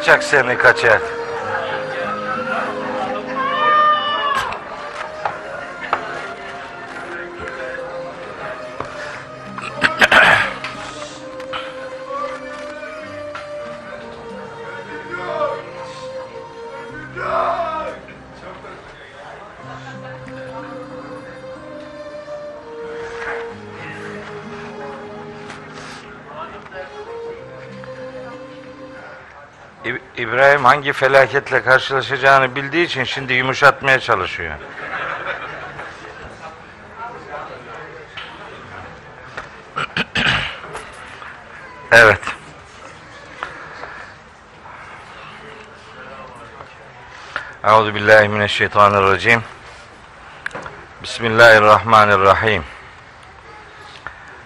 kaçak seni kaçak. İbrahim hangi felaketle karşılaşacağını bildiği için şimdi yumuşatmaya çalışıyor. Evet. Euzu billahi mineşşeytanirracim. Bismillahirrahmanirrahim.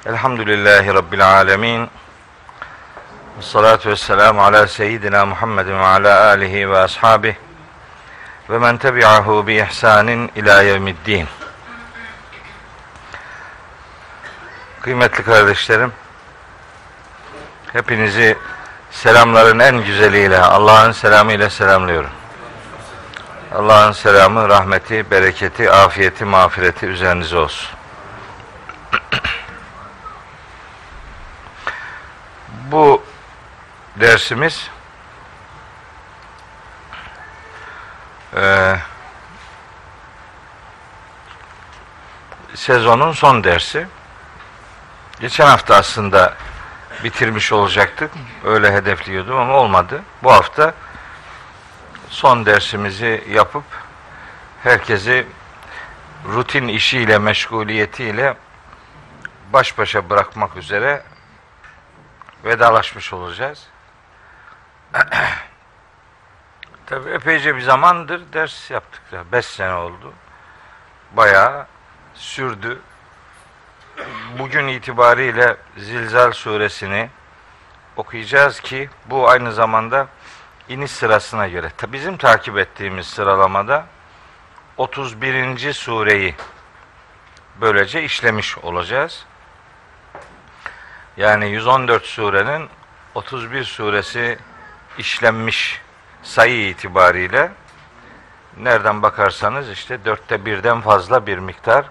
Elhamdülillahi rabbil alamin. Salatu vesselamu ala seyyidina Muhammedin ve ala alihi ve ashabihi ve men tebi'ahu bi ihsanin ila yevmiddin. Kıymetli kardeşlerim, hepinizi selamların en güzeliyle, Allah'ın selamıyla selamlıyorum. Allah'ın selamı, rahmeti, bereketi, afiyeti, mağfireti üzerinize olsun. Bu dersimiz eee, sezonun son dersi. Geçen hafta aslında bitirmiş olacaktık. Öyle hedefliyordum ama olmadı. Bu hafta son dersimizi yapıp herkesi rutin işiyle, meşguliyetiyle baş başa bırakmak üzere vedalaşmış olacağız. Tabii epeyce bir zamandır ders yaptık. ya. Beş sene oldu. Bayağı sürdü. Bugün itibariyle Zilzal suresini okuyacağız ki bu aynı zamanda iniş sırasına göre. Tabi bizim takip ettiğimiz sıralamada 31. sureyi böylece işlemiş olacağız. Yani 114 surenin 31 suresi işlenmiş sayı itibariyle nereden bakarsanız işte dörtte birden fazla bir miktar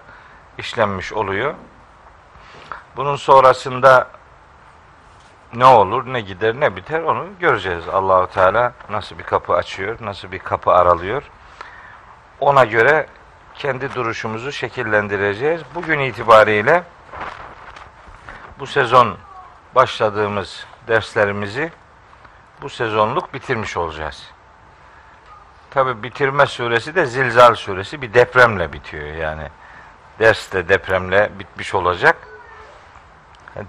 işlenmiş oluyor. Bunun sonrasında ne olur, ne gider, ne biter onu göreceğiz. Allahu Teala nasıl bir kapı açıyor, nasıl bir kapı aralıyor. Ona göre kendi duruşumuzu şekillendireceğiz. Bugün itibariyle bu sezon başladığımız derslerimizi bu sezonluk bitirmiş olacağız. Tabi bitirme suresi de Zilzal suresi bir depremle bitiyor yani. Ders de depremle bitmiş olacak.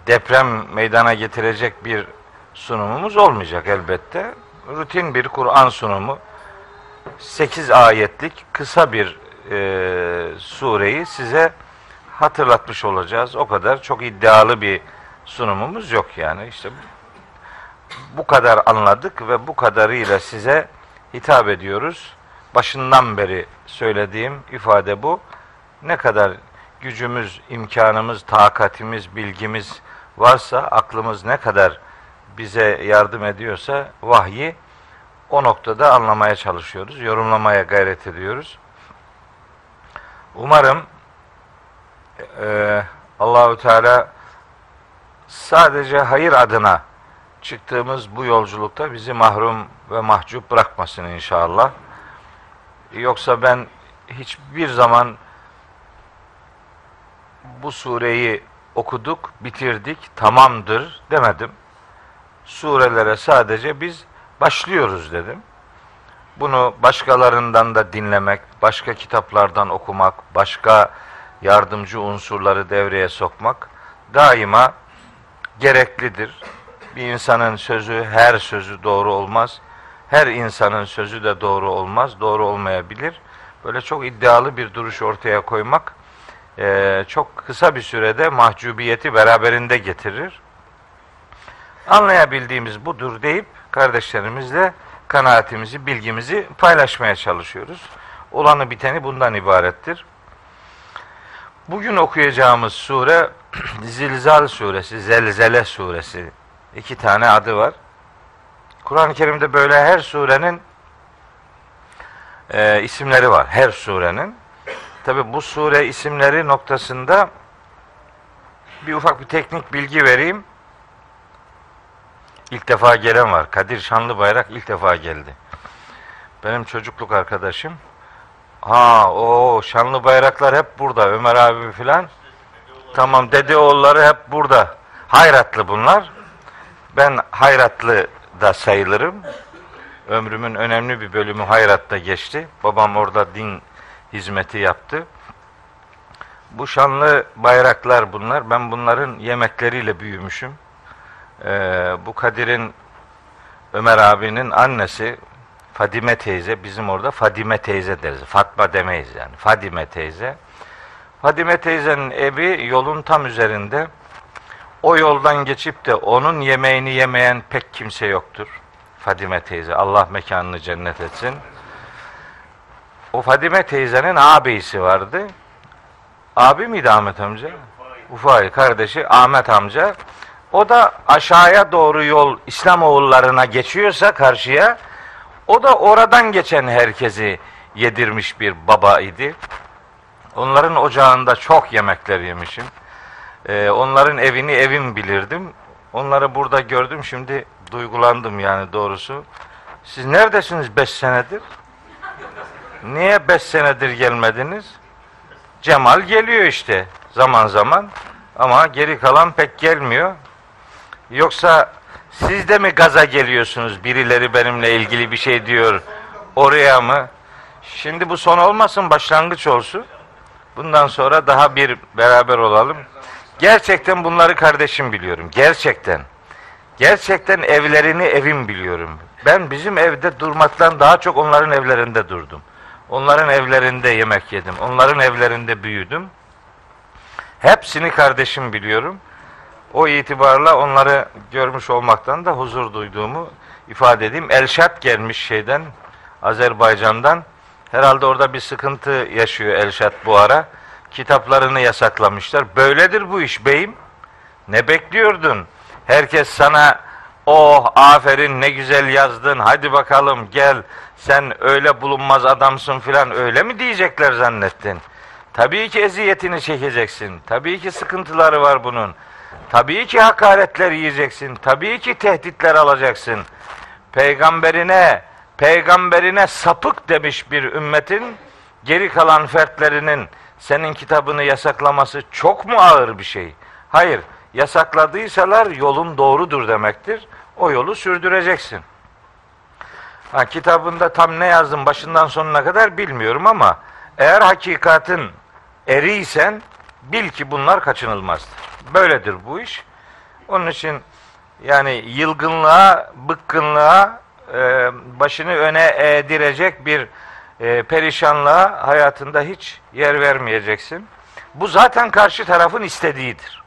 Deprem meydana getirecek bir sunumumuz olmayacak elbette. Rutin bir Kur'an sunumu. 8 ayetlik kısa bir e, sureyi size hatırlatmış olacağız. O kadar çok iddialı bir sunumumuz yok yani. İşte bu kadar anladık ve bu kadarıyla size hitap ediyoruz. Başından beri söylediğim ifade bu. Ne kadar gücümüz, imkanımız, takatimiz, bilgimiz varsa, aklımız ne kadar bize yardım ediyorsa vahyi o noktada anlamaya çalışıyoruz, yorumlamaya gayret ediyoruz. Umarım e, Allahü Teala sadece hayır adına çıktığımız bu yolculukta bizi mahrum ve mahcup bırakmasın inşallah. Yoksa ben hiçbir zaman bu sureyi okuduk, bitirdik, tamamdır demedim. Surelere sadece biz başlıyoruz dedim. Bunu başkalarından da dinlemek, başka kitaplardan okumak, başka yardımcı unsurları devreye sokmak daima gereklidir. Bir insanın sözü, her sözü doğru olmaz. Her insanın sözü de doğru olmaz, doğru olmayabilir. Böyle çok iddialı bir duruş ortaya koymak e, çok kısa bir sürede mahcubiyeti beraberinde getirir. Anlayabildiğimiz budur deyip kardeşlerimizle kanaatimizi, bilgimizi paylaşmaya çalışıyoruz. Olanı biteni bundan ibarettir. Bugün okuyacağımız sure Zilzal suresi, Zelzele suresi. İki tane adı var. Kur'an-ı Kerim'de böyle her surenin e, isimleri var. Her surenin. Tabi bu sure isimleri noktasında bir ufak bir teknik bilgi vereyim. İlk defa gelen var. Kadir Şanlı Bayrak ilk defa geldi. Benim çocukluk arkadaşım. Ha o şanlı bayraklar hep burada. Ömer abi filan. Tamam dede oğulları hep burada. Hayratlı bunlar. Ben hayratlı da sayılırım. Ömrümün önemli bir bölümü Hayrat'ta geçti. Babam orada din hizmeti yaptı. Bu şanlı bayraklar bunlar. Ben bunların yemekleriyle büyümüşüm. Ee, bu Kadir'in Ömer abinin annesi Fadime teyze bizim orada Fadime teyze deriz. Fatma demeyiz yani. Fadime teyze. Fadime teyzenin evi yolun tam üzerinde. O yoldan geçip de onun yemeğini yemeyen pek kimse yoktur. Fadime teyze. Allah mekanını cennet etsin. O Fadime teyzenin ağabeyisi vardı. Abi miydi Ahmet amca? Ufay kardeşi Ahmet amca. O da aşağıya doğru yol İslam oğullarına geçiyorsa karşıya o da oradan geçen herkesi yedirmiş bir baba idi. Onların ocağında çok yemekler yemişim. Ee, onların evini evim bilirdim. Onları burada gördüm şimdi duygulandım yani doğrusu. Siz neredesiniz beş senedir? Niye beş senedir gelmediniz? Cemal geliyor işte zaman zaman ama geri kalan pek gelmiyor. Yoksa siz de mi gaza geliyorsunuz? Birileri benimle ilgili bir şey diyor. Oraya mı? Şimdi bu son olmasın, başlangıç olsun. Bundan sonra daha bir beraber olalım. Gerçekten bunları kardeşim biliyorum. Gerçekten. Gerçekten evlerini evim biliyorum. Ben bizim evde durmaktan daha çok onların evlerinde durdum. Onların evlerinde yemek yedim. Onların evlerinde büyüdüm. Hepsini kardeşim biliyorum. O itibarla onları görmüş olmaktan da huzur duyduğumu ifade edeyim. Elşat gelmiş şeyden, Azerbaycan'dan. Herhalde orada bir sıkıntı yaşıyor Elşat bu ara. Kitaplarını yasaklamışlar. Böyledir bu iş beyim. Ne bekliyordun? Herkes sana oh aferin ne güzel yazdın hadi bakalım gel sen öyle bulunmaz adamsın filan öyle mi diyecekler zannettin? Tabii ki eziyetini çekeceksin. Tabii ki sıkıntıları var bunun. Tabii ki hakaretler yiyeceksin. Tabii ki tehditler alacaksın. Peygamberine, peygamberine sapık demiş bir ümmetin geri kalan fertlerinin senin kitabını yasaklaması çok mu ağır bir şey? Hayır, yasakladıysalar yolun doğrudur demektir. O yolu sürdüreceksin. Ha, kitabında tam ne yazdım başından sonuna kadar bilmiyorum ama eğer hakikatin eriysen bil ki bunlar kaçınılmazdır. Böyledir bu iş. Onun için yani yılgınlığa, bıkkınlığa, e, başını öne eğdirecek bir e, perişanlığa hayatında hiç yer vermeyeceksin. Bu zaten karşı tarafın istediğidir.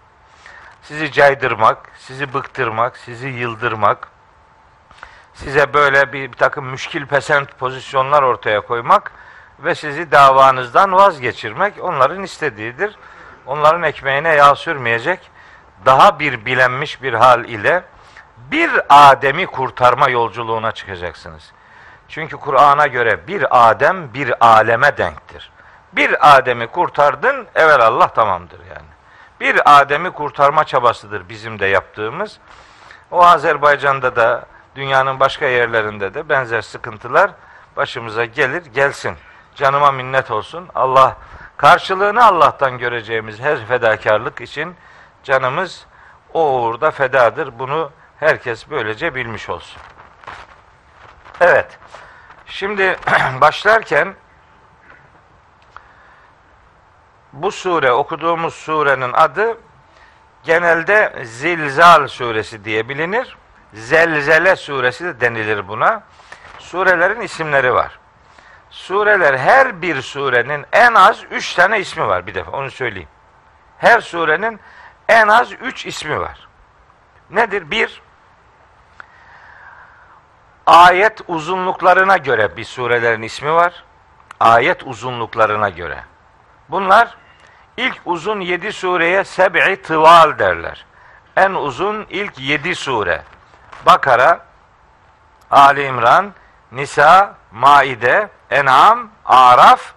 Sizi caydırmak, sizi bıktırmak, sizi yıldırmak, size böyle bir, bir takım müşkil pesent pozisyonlar ortaya koymak ve sizi davanızdan vazgeçirmek onların istediğidir onların ekmeğine yağ sürmeyecek daha bir bilenmiş bir hal ile bir Adem'i kurtarma yolculuğuna çıkacaksınız. Çünkü Kur'an'a göre bir Adem bir aleme denktir. Bir Adem'i kurtardın, evvel Allah tamamdır yani. Bir Adem'i kurtarma çabasıdır bizim de yaptığımız. O Azerbaycan'da da dünyanın başka yerlerinde de benzer sıkıntılar başımıza gelir, gelsin. Canıma minnet olsun. Allah Karşılığını Allah'tan göreceğimiz her fedakarlık için canımız o uğurda fedadır. Bunu herkes böylece bilmiş olsun. Evet. Şimdi başlarken bu sure okuduğumuz surenin adı genelde Zilzal suresi diye bilinir. Zelzele suresi de denilir buna. Surelerin isimleri var sureler her bir surenin en az üç tane ismi var bir defa onu söyleyeyim. Her surenin en az üç ismi var. Nedir? Bir, ayet uzunluklarına göre bir surelerin ismi var. Ayet uzunluklarına göre. Bunlar ilk uzun yedi sureye seb'i tıval derler. En uzun ilk yedi sure. Bakara, Ali İmran, Nisa, Maide, En'am, Araf,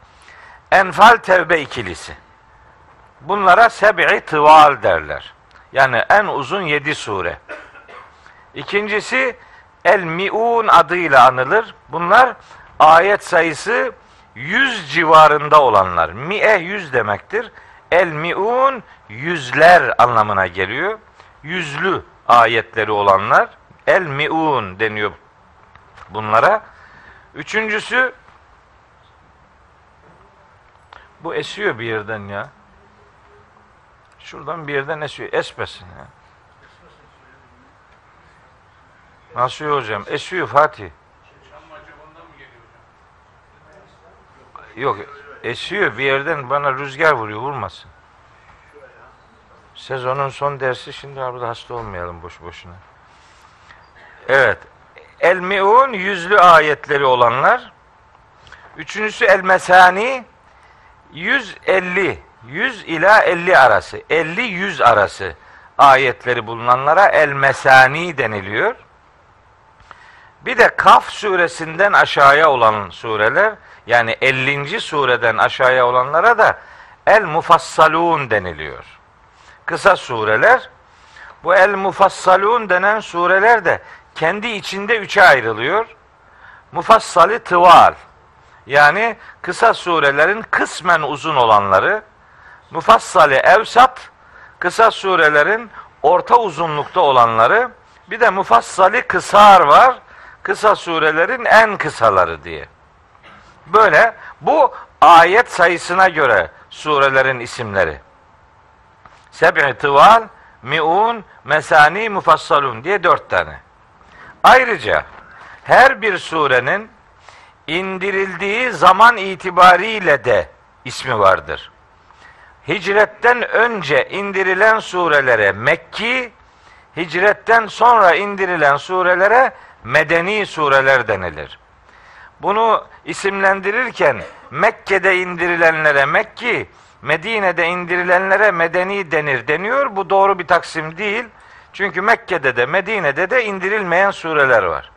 Enfal Tevbe ikilisi. Bunlara seb'i tıval derler. Yani en uzun yedi sure. İkincisi El Mi'un adıyla anılır. Bunlar ayet sayısı yüz civarında olanlar. Mi'e yüz demektir. El Mi'un yüzler anlamına geliyor. Yüzlü ayetleri olanlar. El Mi'un deniyor bunlara. Üçüncüsü bu esiyor bir yerden ya. Şuradan bir yerden esiyor. Esmesin ya. Nasıl hocam? Esiyor Fatih. Yok esiyor bir yerden bana rüzgar vuruyor vurmasın. Sezonun son dersi şimdi burada hasta olmayalım boş boşuna. Evet. El Mi'un yüzlü ayetleri olanlar. Üçüncüsü El Mesani 150 100 ila 50 arası 50 100 arası ayetleri bulunanlara El Mesani deniliyor. Bir de Kaf suresinden aşağıya olan sureler yani 50. sureden aşağıya olanlara da El Mufassalun deniliyor. Kısa sureler. Bu El Mufassalun denen sureler de kendi içinde üçe ayrılıyor. Mufassali tıval. Yani kısa surelerin kısmen uzun olanları. Mufassali evsat. Kısa surelerin orta uzunlukta olanları. Bir de mufassali kısar var. Kısa surelerin en kısaları diye. Böyle bu ayet sayısına göre surelerin isimleri. Seb'i tıval, mi'un, mesani, mufassalun diye dört tane. Ayrıca her bir surenin indirildiği zaman itibariyle de ismi vardır. Hicretten önce indirilen surelere Mekki, hicretten sonra indirilen surelere Medeni sureler denilir. Bunu isimlendirirken Mekke'de indirilenlere Mekki, Medine'de indirilenlere Medeni denir deniyor. Bu doğru bir taksim değil. Çünkü Mekke'de de Medine'de de indirilmeyen sureler var.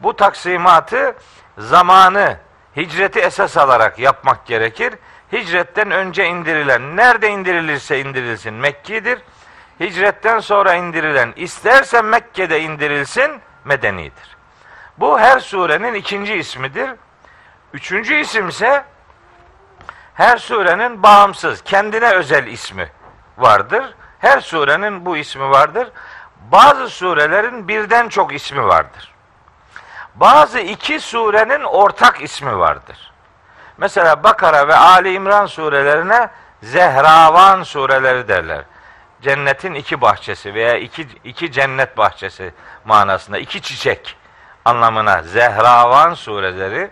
Bu taksimatı zamanı hicreti esas alarak yapmak gerekir. Hicretten önce indirilen nerede indirilirse indirilsin Mekki'dir. Hicretten sonra indirilen isterse Mekke'de indirilsin medenidir. Bu her surenin ikinci ismidir. Üçüncü isim ise her surenin bağımsız, kendine özel ismi vardır. Her surenin bu ismi vardır. Bazı surelerin birden çok ismi vardır. Bazı iki surenin ortak ismi vardır. Mesela Bakara ve Ali İmran surelerine Zehravan sureleri derler. Cennetin iki bahçesi veya iki, iki cennet bahçesi manasında iki çiçek anlamına Zehravan sureleri.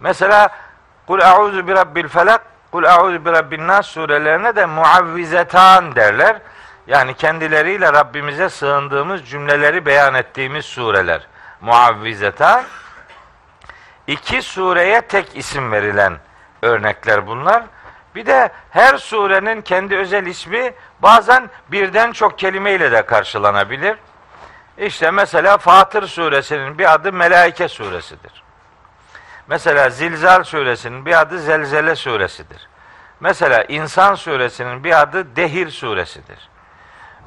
Mesela Kul a'udhu bi rabbil felak, kul a'udhu bi rabbin nas surelerine de muavvizetan derler. Yani kendileriyle Rabbimize sığındığımız cümleleri beyan ettiğimiz sureler. Muavvizetan. İki sureye tek isim verilen örnekler bunlar. Bir de her surenin kendi özel ismi bazen birden çok kelimeyle de karşılanabilir. İşte mesela Fatır suresinin bir adı Melaike suresidir. Mesela Zilzal suresinin bir adı Zelzele suresidir. Mesela İnsan suresinin bir adı Dehir suresidir.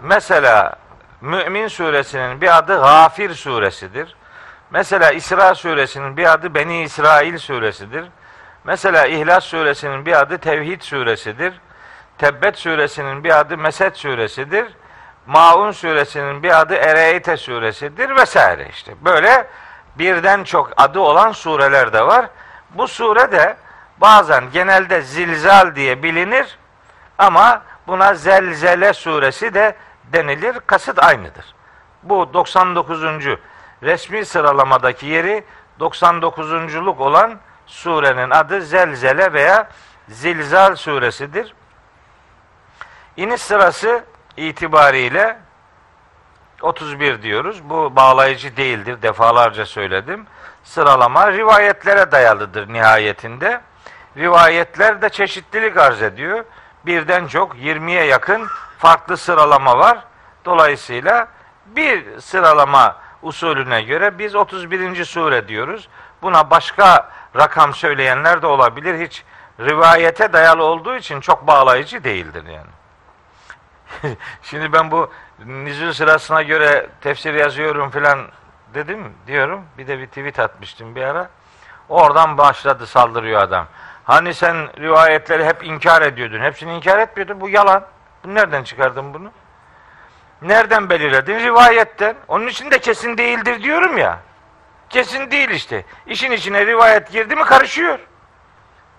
Mesela Mümin suresinin bir adı Gafir suresidir. Mesela İsra suresinin bir adı Beni İsrail suresidir. Mesela İhlas suresinin bir adı Tevhid suresidir. Tebbet suresinin bir adı Mesed suresidir. Maun suresinin bir adı Ereyte suresidir vesaire işte. Böyle birden çok adı olan sureler de var. Bu sure de bazen genelde zilzal diye bilinir ama buna zelzele suresi de denilir. Kasıt aynıdır. Bu 99. resmi sıralamadaki yeri 99'unculuk olan surenin adı Zelzele veya Zilzal suresidir. İniş sırası itibariyle 31 diyoruz. Bu bağlayıcı değildir. Defalarca söyledim. Sıralama rivayetlere dayalıdır nihayetinde. Rivayetler de çeşitlilik arz ediyor. Birden çok 20'ye yakın farklı sıralama var. Dolayısıyla bir sıralama usulüne göre biz 31. sure diyoruz. Buna başka rakam söyleyenler de olabilir. Hiç rivayete dayalı olduğu için çok bağlayıcı değildir yani. Şimdi ben bu nüzul sırasına göre tefsir yazıyorum filan dedim diyorum. Bir de bir tweet atmıştım bir ara. Oradan başladı saldırıyor adam. Hani sen rivayetleri hep inkar ediyordun. Hepsini inkar etmiyordun. Bu yalan. Nereden çıkardın bunu? Nereden belirledin? Rivayetten. Onun için de kesin değildir diyorum ya. Kesin değil işte. İşin içine rivayet girdi mi karışıyor.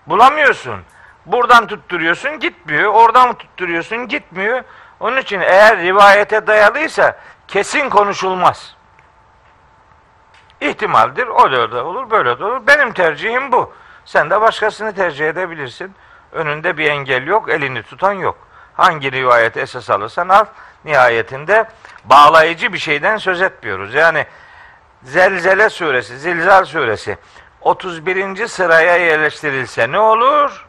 Bulamıyorsun. Buradan tutturuyorsun gitmiyor. Oradan tutturuyorsun gitmiyor. Onun için eğer rivayete dayalıysa kesin konuşulmaz. İhtimaldir. Öyle de olur, böyle de olur. Benim tercihim bu. Sen de başkasını tercih edebilirsin. Önünde bir engel yok, elini tutan yok. Hangi rivayet esas alırsan al, nihayetinde bağlayıcı bir şeyden söz etmiyoruz. Yani Zelzele suresi, Zilzal suresi 31. sıraya yerleştirilse ne olur?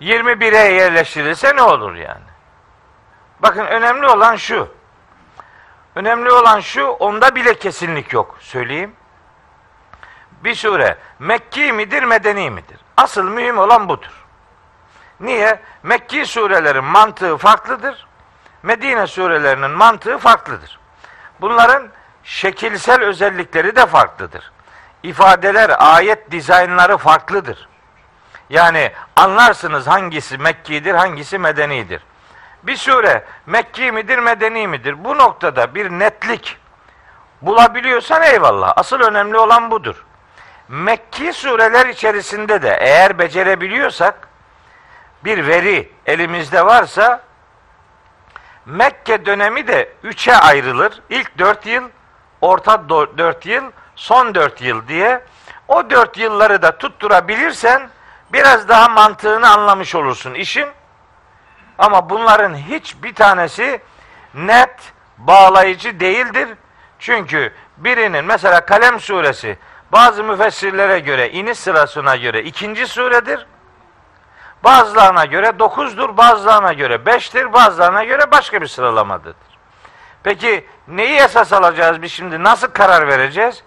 21'e yerleştirilse ne olur yani? Bakın önemli olan şu. Önemli olan şu, onda bile kesinlik yok. Söyleyeyim. Bir sure Mekki midir, Medeni midir? Asıl mühim olan budur. Niye? Mekki surelerin mantığı farklıdır. Medine surelerinin mantığı farklıdır. Bunların şekilsel özellikleri de farklıdır. İfadeler, ayet dizaynları farklıdır. Yani anlarsınız hangisi Mekki'dir, hangisi Medeni'dir. Bir sure Mekki midir, Medeni midir? Bu noktada bir netlik bulabiliyorsan eyvallah. Asıl önemli olan budur. Mekki sureler içerisinde de eğer becerebiliyorsak bir veri elimizde varsa Mekke dönemi de üçe ayrılır. İlk dört yıl, orta dört yıl, son dört yıl diye o dört yılları da tutturabilirsen biraz daha mantığını anlamış olursun işin. Ama bunların hiçbir tanesi net bağlayıcı değildir. Çünkü birinin mesela Kalem suresi bazı müfessirlere göre iniş sırasına göre ikinci suredir. Bazılarına göre dokuzdur, bazılarına göre beştir, bazılarına göre başka bir sıralamadır. Peki neyi esas alacağız biz şimdi? Nasıl karar vereceğiz?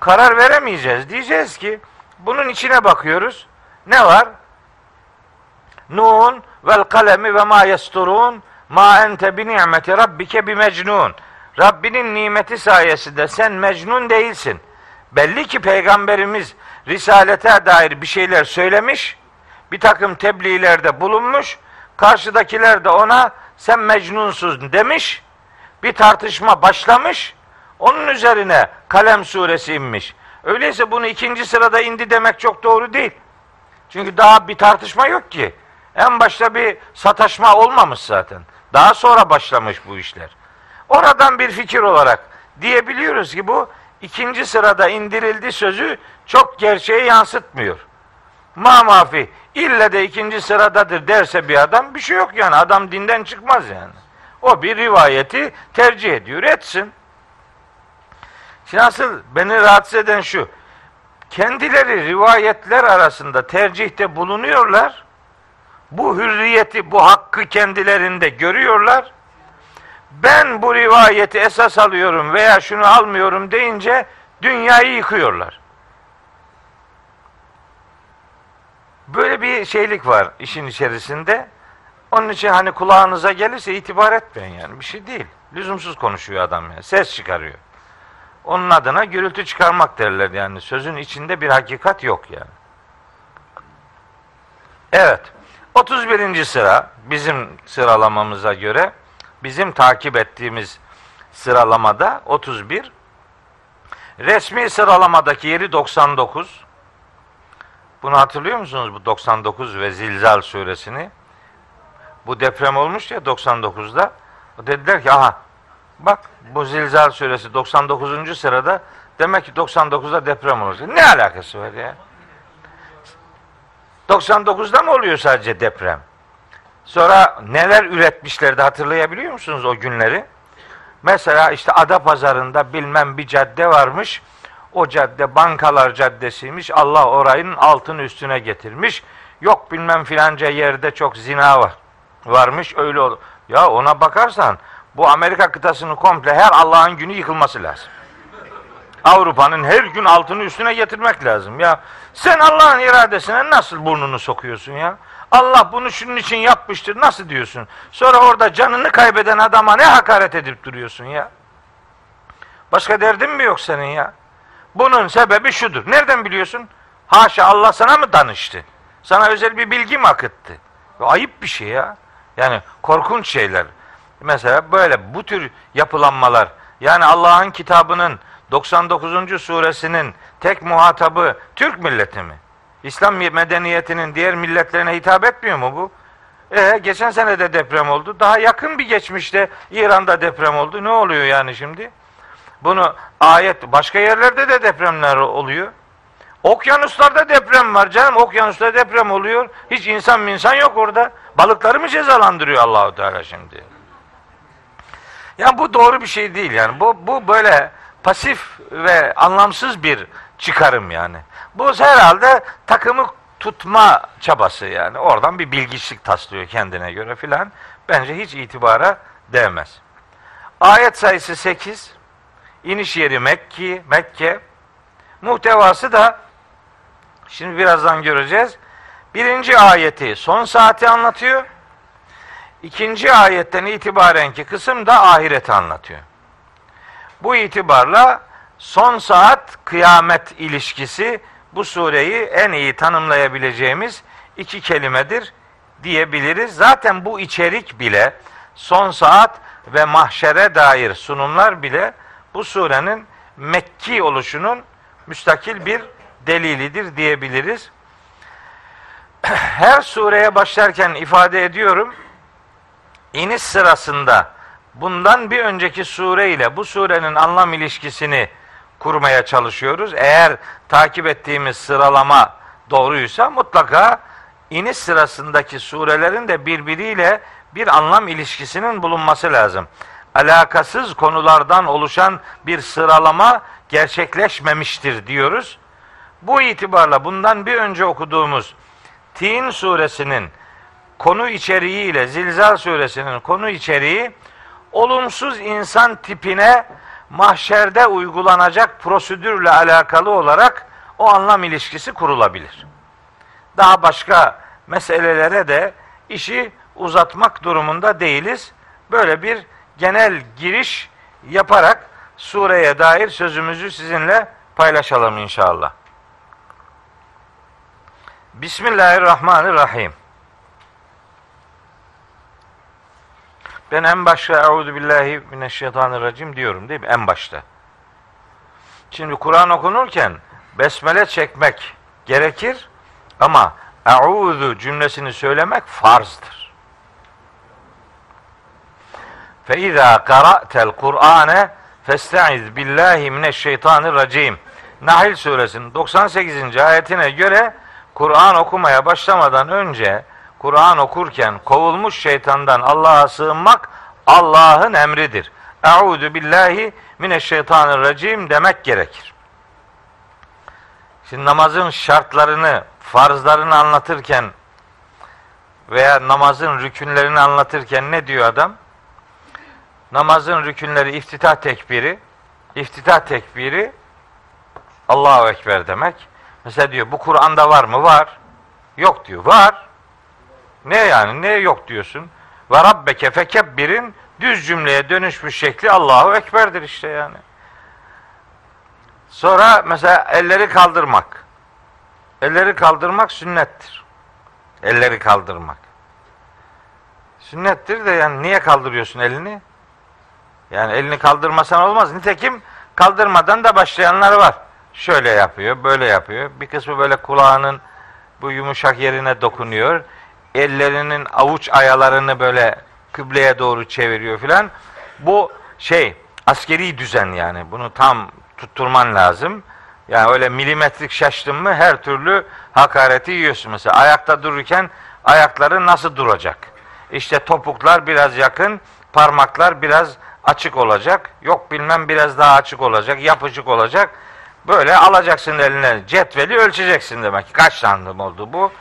Karar veremeyeceğiz. Diyeceğiz ki bunun içine bakıyoruz. Ne var? Nun vel kalemi ve ma yesturun ma ente bi ni'meti rabbike bi mecnun. Rabbinin nimeti sayesinde sen mecnun değilsin. Belli ki peygamberimiz risalete dair bir şeyler söylemiş, bir takım tebliğlerde bulunmuş, karşıdakiler de ona sen mecnunsun demiş, bir tartışma başlamış, onun üzerine Kalem suresi inmiş. Öyleyse bunu ikinci sırada indi demek çok doğru değil. Çünkü daha bir tartışma yok ki. En başta bir sataşma olmamış zaten. Daha sonra başlamış bu işler. Oradan bir fikir olarak diyebiliyoruz ki bu ikinci sırada indirildi sözü çok gerçeği yansıtmıyor. Ma mafi ille de ikinci sıradadır derse bir adam bir şey yok yani. Adam dinden çıkmaz yani. O bir rivayeti tercih ediyor. Etsin. Şimdi asıl beni rahatsız eden şu. Kendileri rivayetler arasında tercihte bulunuyorlar. Bu hürriyeti, bu hakkı kendilerinde görüyorlar. Ben bu rivayeti esas alıyorum veya şunu almıyorum deyince dünyayı yıkıyorlar. Böyle bir şeylik var işin içerisinde. Onun için hani kulağınıza gelirse itibar etmeyin yani. Bir şey değil. Lüzumsuz konuşuyor adam yani. Ses çıkarıyor. Onun adına gürültü çıkarmak derler yani. Sözün içinde bir hakikat yok yani. Evet. 31. sıra bizim sıralamamıza göre bizim takip ettiğimiz sıralamada 31. Resmi sıralamadaki yeri 99. Bunu hatırlıyor musunuz bu 99 ve Zilzal suresini? Bu deprem olmuş ya 99'da. Dediler ki aha bak bu Zilzal suresi 99. sırada demek ki 99'da deprem olacak. Ne alakası var ya? 99'da mı oluyor sadece deprem? Sonra neler üretmişlerdi hatırlayabiliyor musunuz o günleri? Mesela işte Ada Pazarında bilmem bir cadde varmış. O cadde bankalar caddesiymiş. Allah orayın altın üstüne getirmiş. Yok bilmem filanca yerde çok zina var. Varmış öyle olur. Ya ona bakarsan Bu Amerika kıtasını komple her Allah'ın günü yıkılması lazım. Avrupa'nın her gün altını üstüne getirmek lazım. Ya sen Allah'ın iradesine nasıl burnunu sokuyorsun ya? Allah bunu şunun için yapmıştır. Nasıl diyorsun? Sonra orada canını kaybeden adama ne hakaret edip duruyorsun ya? Başka derdin mi yok senin ya? Bunun sebebi şudur. Nereden biliyorsun? Haşa Allah sana mı danıştı? Sana özel bir bilgi mi akıttı? Ayıp bir şey ya. Yani korkunç şeyler. Mesela böyle bu tür yapılanmalar yani Allah'ın kitabının 99. suresinin tek muhatabı Türk milleti mi? İslam medeniyetinin diğer milletlerine hitap etmiyor mu bu? E geçen sene de deprem oldu. Daha yakın bir geçmişte İran'da deprem oldu. Ne oluyor yani şimdi? Bunu ayet başka yerlerde de depremler oluyor. Okyanuslarda deprem var canım. Okyanusta deprem oluyor. Hiç insan insan yok orada. Balıkları mı cezalandırıyor Allahu Teala şimdi? Yani bu doğru bir şey değil yani. Bu bu böyle pasif ve anlamsız bir çıkarım yani. Bu herhalde takımı tutma çabası yani. Oradan bir bilgiçlik taslıyor kendine göre filan. Bence hiç itibara değmez. Ayet sayısı 8. İniş yeri Mekke, Mekke. Muhtevası da şimdi birazdan göreceğiz. Birinci ayeti son saati anlatıyor. İkinci ayetten itibaren ki kısım da ahireti anlatıyor. Bu itibarla son saat kıyamet ilişkisi bu sureyi en iyi tanımlayabileceğimiz iki kelimedir diyebiliriz. Zaten bu içerik bile son saat ve mahşere dair sunumlar bile bu surenin Mekki oluşunun müstakil bir delilidir diyebiliriz. Her sureye başlarken ifade ediyorum. İniş sırasında bundan bir önceki sure ile bu surenin anlam ilişkisini kurmaya çalışıyoruz. Eğer takip ettiğimiz sıralama doğruysa mutlaka iniş sırasındaki surelerin de birbiriyle bir anlam ilişkisinin bulunması lazım. Alakasız konulardan oluşan bir sıralama gerçekleşmemiştir diyoruz. Bu itibarla bundan bir önce okuduğumuz Tin suresinin konu içeriği ile Zilzal suresinin konu içeriği olumsuz insan tipine mahşerde uygulanacak prosedürle alakalı olarak o anlam ilişkisi kurulabilir. Daha başka meselelere de işi uzatmak durumunda değiliz. Böyle bir genel giriş yaparak sureye dair sözümüzü sizinle paylaşalım inşallah. Bismillahirrahmanirrahim. Ben en başta Euzu billahi mineşşeytanirracim diyorum değil mi? En başta. Şimdi Kur'an okunurken besmele çekmek gerekir ama Euzu cümlesini söylemek farzdır. Fe izâ qara'tel Kur'ane festaiz billahi mineşşeytanirracim. Nahl suresinin 98. ayetine göre Kur'an okumaya başlamadan önce Kur'an okurken kovulmuş şeytandan Allah'a sığınmak Allah'ın emridir. Euzu billahi mineşşeytanirracim demek gerekir. Şimdi namazın şartlarını, farzlarını anlatırken veya namazın rükünlerini anlatırken ne diyor adam? Namazın rükünleri iftitah tekbiri, iftitah tekbiri Allahu Ekber demek. Mesela diyor bu Kur'an'da var mı? Var. Yok diyor. Var. Ne yani? Ne yok diyorsun? Ve rabbeke fekebbirin düz cümleye dönüşmüş şekli Allahu Ekber'dir işte yani. Sonra mesela elleri kaldırmak. Elleri kaldırmak sünnettir. Elleri kaldırmak. Sünnettir de yani niye kaldırıyorsun elini? Yani elini kaldırmasan olmaz. Nitekim kaldırmadan da başlayanlar var. Şöyle yapıyor, böyle yapıyor. Bir kısmı böyle kulağının bu yumuşak yerine dokunuyor ellerinin avuç ayalarını böyle kıbleye doğru çeviriyor filan. Bu şey askeri düzen yani. Bunu tam tutturman lazım. Yani öyle milimetrik şaştın mı her türlü hakareti yiyorsun. Mesela ayakta dururken ayakları nasıl duracak? İşte topuklar biraz yakın, parmaklar biraz açık olacak. Yok bilmem biraz daha açık olacak, yapıcık olacak. Böyle alacaksın eline cetveli ölçeceksin demek. Kaç santim oldu bu?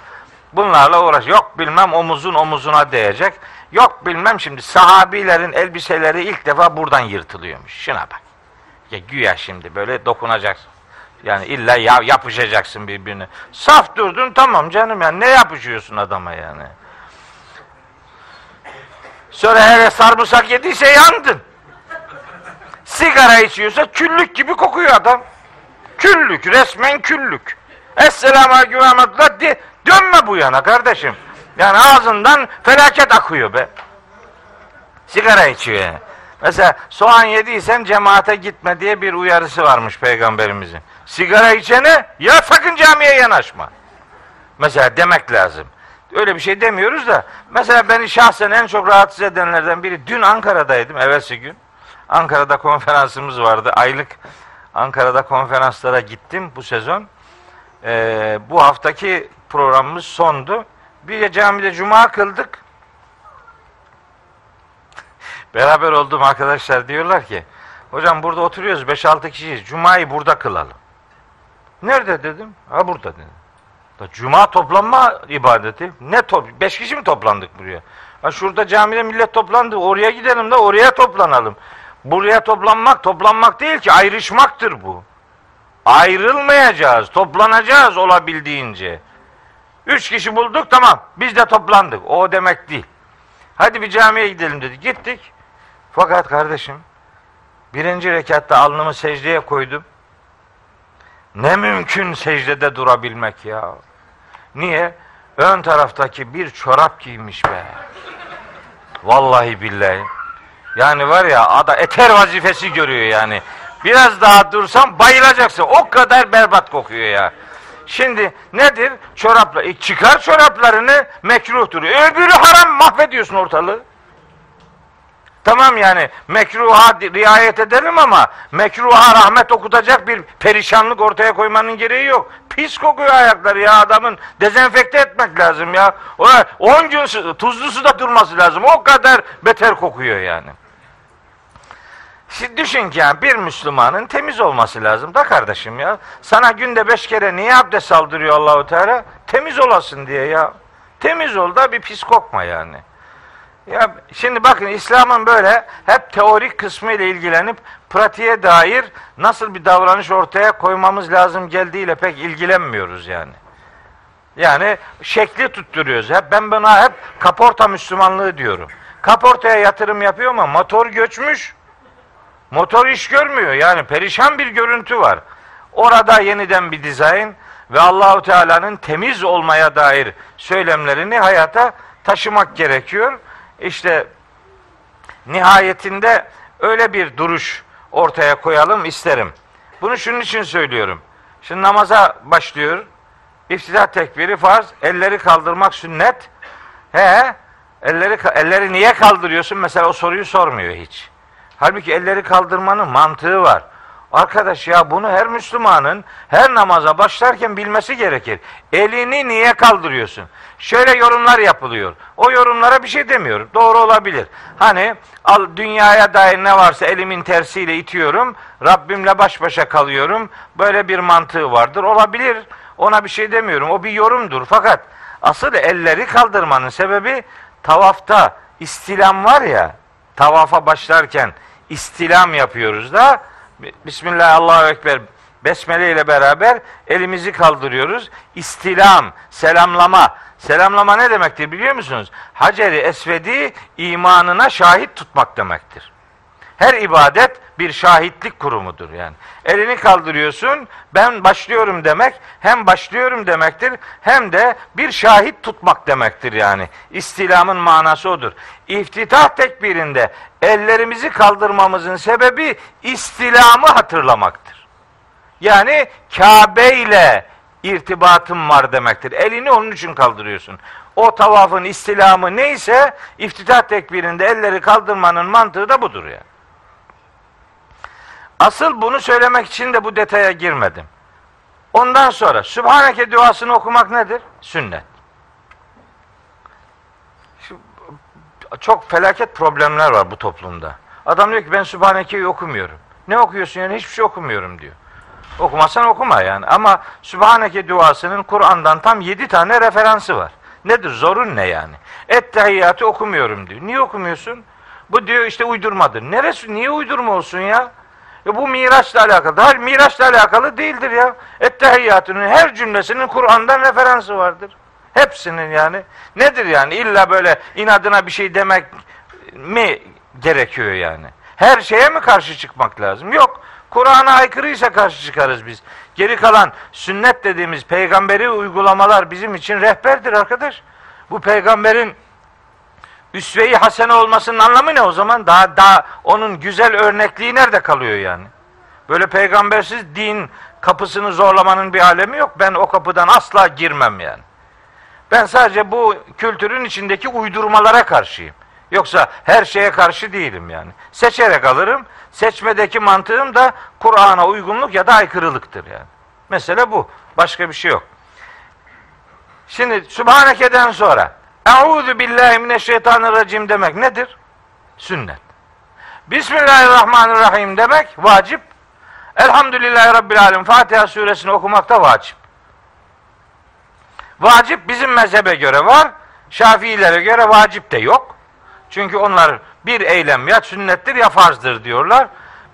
Bunlarla uğraş. Yok bilmem omuzun omuzuna değecek. Yok bilmem şimdi sahabilerin elbiseleri ilk defa buradan yırtılıyormuş. Şuna bak. Ya güya şimdi böyle dokunacaksın. Yani illa ya yapışacaksın birbirine. Saf durdun tamam canım yani ne yapışıyorsun adama yani. Sonra hele sarımsak yediyse yandın. Sigara içiyorsa küllük gibi kokuyor adam. Küllük, resmen küllük. Ve rahmetullah de, dönme bu yana kardeşim. Yani ağzından felaket akıyor be. Sigara içiyor. Mesela soğan yediysen cemaate gitme diye bir uyarısı varmış peygamberimizin. Sigara içene ya sakın camiye yanaşma. Mesela demek lazım. Öyle bir şey demiyoruz da mesela beni şahsen en çok rahatsız edenlerden biri dün Ankara'daydım evvelsi gün. Ankara'da konferansımız vardı. Aylık Ankara'da konferanslara gittim bu sezon. Ee, bu haftaki programımız sondu. Bir de camide cuma kıldık. Beraber olduğum arkadaşlar diyorlar ki hocam burada oturuyoruz 5-6 kişiyiz. Cuma'yı burada kılalım. Nerede dedim? Ha burada dedim. Da Cuma toplanma ibadeti. Ne top? Beş kişi mi toplandık buraya? Ha şurada camide millet toplandı. Oraya gidelim de oraya toplanalım. Buraya toplanmak toplanmak değil ki ayrışmaktır bu. Ayrılmayacağız. Toplanacağız olabildiğince. Üç kişi bulduk tamam. Biz de toplandık. O demek değil. Hadi bir camiye gidelim dedi. Gittik. Fakat kardeşim birinci rekatta alnımı secdeye koydum. Ne mümkün secdede durabilmek ya. Niye? Ön taraftaki bir çorap giymiş be. Vallahi billahi. Yani var ya ada eter vazifesi görüyor yani. Biraz daha dursam bayılacaksın. O kadar berbat kokuyor ya. Şimdi nedir? Çorapla. E çıkar çoraplarını mekruhtur. Öbürü haram mahvediyorsun ortalığı. Tamam yani mekruha riayet edelim ama mekruha rahmet okutacak bir perişanlık ortaya koymanın gereği yok. Pis kokuyor ayakları ya adamın. Dezenfekte etmek lazım ya. 10 gün tuzlu suda durması lazım. O kadar beter kokuyor yani. Şimdi düşün ki yani bir Müslümanın temiz olması lazım da kardeşim ya. Sana günde beş kere niye abdest aldırıyor Allahu Teala? Temiz olasın diye ya. Temiz ol da bir pis kokma yani. Ya şimdi bakın İslam'ın böyle hep teorik kısmı ile ilgilenip pratiğe dair nasıl bir davranış ortaya koymamız lazım geldiğiyle pek ilgilenmiyoruz yani. Yani şekli tutturuyoruz. Hep ben buna hep kaporta Müslümanlığı diyorum. Kaportaya yatırım yapıyor ama motor göçmüş. Motor iş görmüyor. Yani perişan bir görüntü var. Orada yeniden bir dizayn ve Allahu Teala'nın temiz olmaya dair söylemlerini hayata taşımak gerekiyor. İşte nihayetinde öyle bir duruş ortaya koyalım isterim. Bunu şunun için söylüyorum. Şimdi namaza başlıyor. İftitah tekbiri farz, elleri kaldırmak sünnet. He, elleri elleri niye kaldırıyorsun? Mesela o soruyu sormuyor hiç. Halbuki elleri kaldırmanın mantığı var. Arkadaş ya bunu her Müslümanın her namaza başlarken bilmesi gerekir. Elini niye kaldırıyorsun? Şöyle yorumlar yapılıyor. O yorumlara bir şey demiyorum. Doğru olabilir. Hani al dünyaya dair ne varsa elimin tersiyle itiyorum. Rabbimle baş başa kalıyorum. Böyle bir mantığı vardır. Olabilir. Ona bir şey demiyorum. O bir yorumdur. Fakat asıl elleri kaldırmanın sebebi tavafta istilam var ya. Tavafa başlarken istilam yapıyoruz da Bismillah Allahu Ekber Besmele ile beraber elimizi kaldırıyoruz. İstilam, selamlama. Selamlama ne demektir biliyor musunuz? Haceri Esved'i imanına şahit tutmak demektir. Her ibadet bir şahitlik kurumudur yani. Elini kaldırıyorsun, ben başlıyorum demek hem başlıyorum demektir hem de bir şahit tutmak demektir yani. İstilamın manası odur. İftitah tekbirinde ellerimizi kaldırmamızın sebebi istilamı hatırlamaktır. Yani Kabe ile irtibatım var demektir. Elini onun için kaldırıyorsun. O tavafın istilamı neyse iftitah tekbirinde elleri kaldırmanın mantığı da budur yani. Asıl bunu söylemek için de bu detaya girmedim. Ondan sonra Sübhaneke duasını okumak nedir? Sünnet. Şu, çok felaket problemler var bu toplumda. Adam diyor ki ben Sübhaneke'yi okumuyorum. Ne okuyorsun yani? Hiçbir şey okumuyorum diyor. Okumazsan okuma yani. Ama Sübhaneke duasının Kur'an'dan tam yedi tane referansı var. Nedir? Zorun ne yani? Ettehiyyatı okumuyorum diyor. Niye okumuyorsun? Bu diyor işte uydurmadır. Neresi? Niye uydurma olsun ya? E bu Miraç'la alakalı. Hayır Miraç'la alakalı değildir ya. Ettehiyyatının her cümlesinin Kur'an'dan referansı vardır. Hepsinin yani. Nedir yani? İlla böyle inadına bir şey demek mi gerekiyor yani? Her şeye mi karşı çıkmak lazım? Yok. Kur'an'a aykırıysa karşı çıkarız biz. Geri kalan sünnet dediğimiz peygamberi uygulamalar bizim için rehberdir arkadaş. Bu peygamberin üsve-i hasene olmasının anlamı ne o zaman? Daha daha onun güzel örnekliği nerede kalıyor yani? Böyle peygambersiz din kapısını zorlamanın bir alemi yok. Ben o kapıdan asla girmem yani. Ben sadece bu kültürün içindeki uydurmalara karşıyım. Yoksa her şeye karşı değilim yani. Seçerek alırım. Seçmedeki mantığım da Kur'an'a uygunluk ya da aykırılıktır yani. Mesele bu. Başka bir şey yok. Şimdi Sübhaneke'den sonra Euzu billahi mineşşeytanirracim demek nedir? Sünnet. Bismillahirrahmanirrahim demek vacip. Elhamdülillahi Rabbil Alem Fatiha suresini okumak da vacip. Vacip bizim mezhebe göre var. Şafiilere göre vacip de yok. Çünkü onlar bir eylem ya sünnettir ya farzdır diyorlar.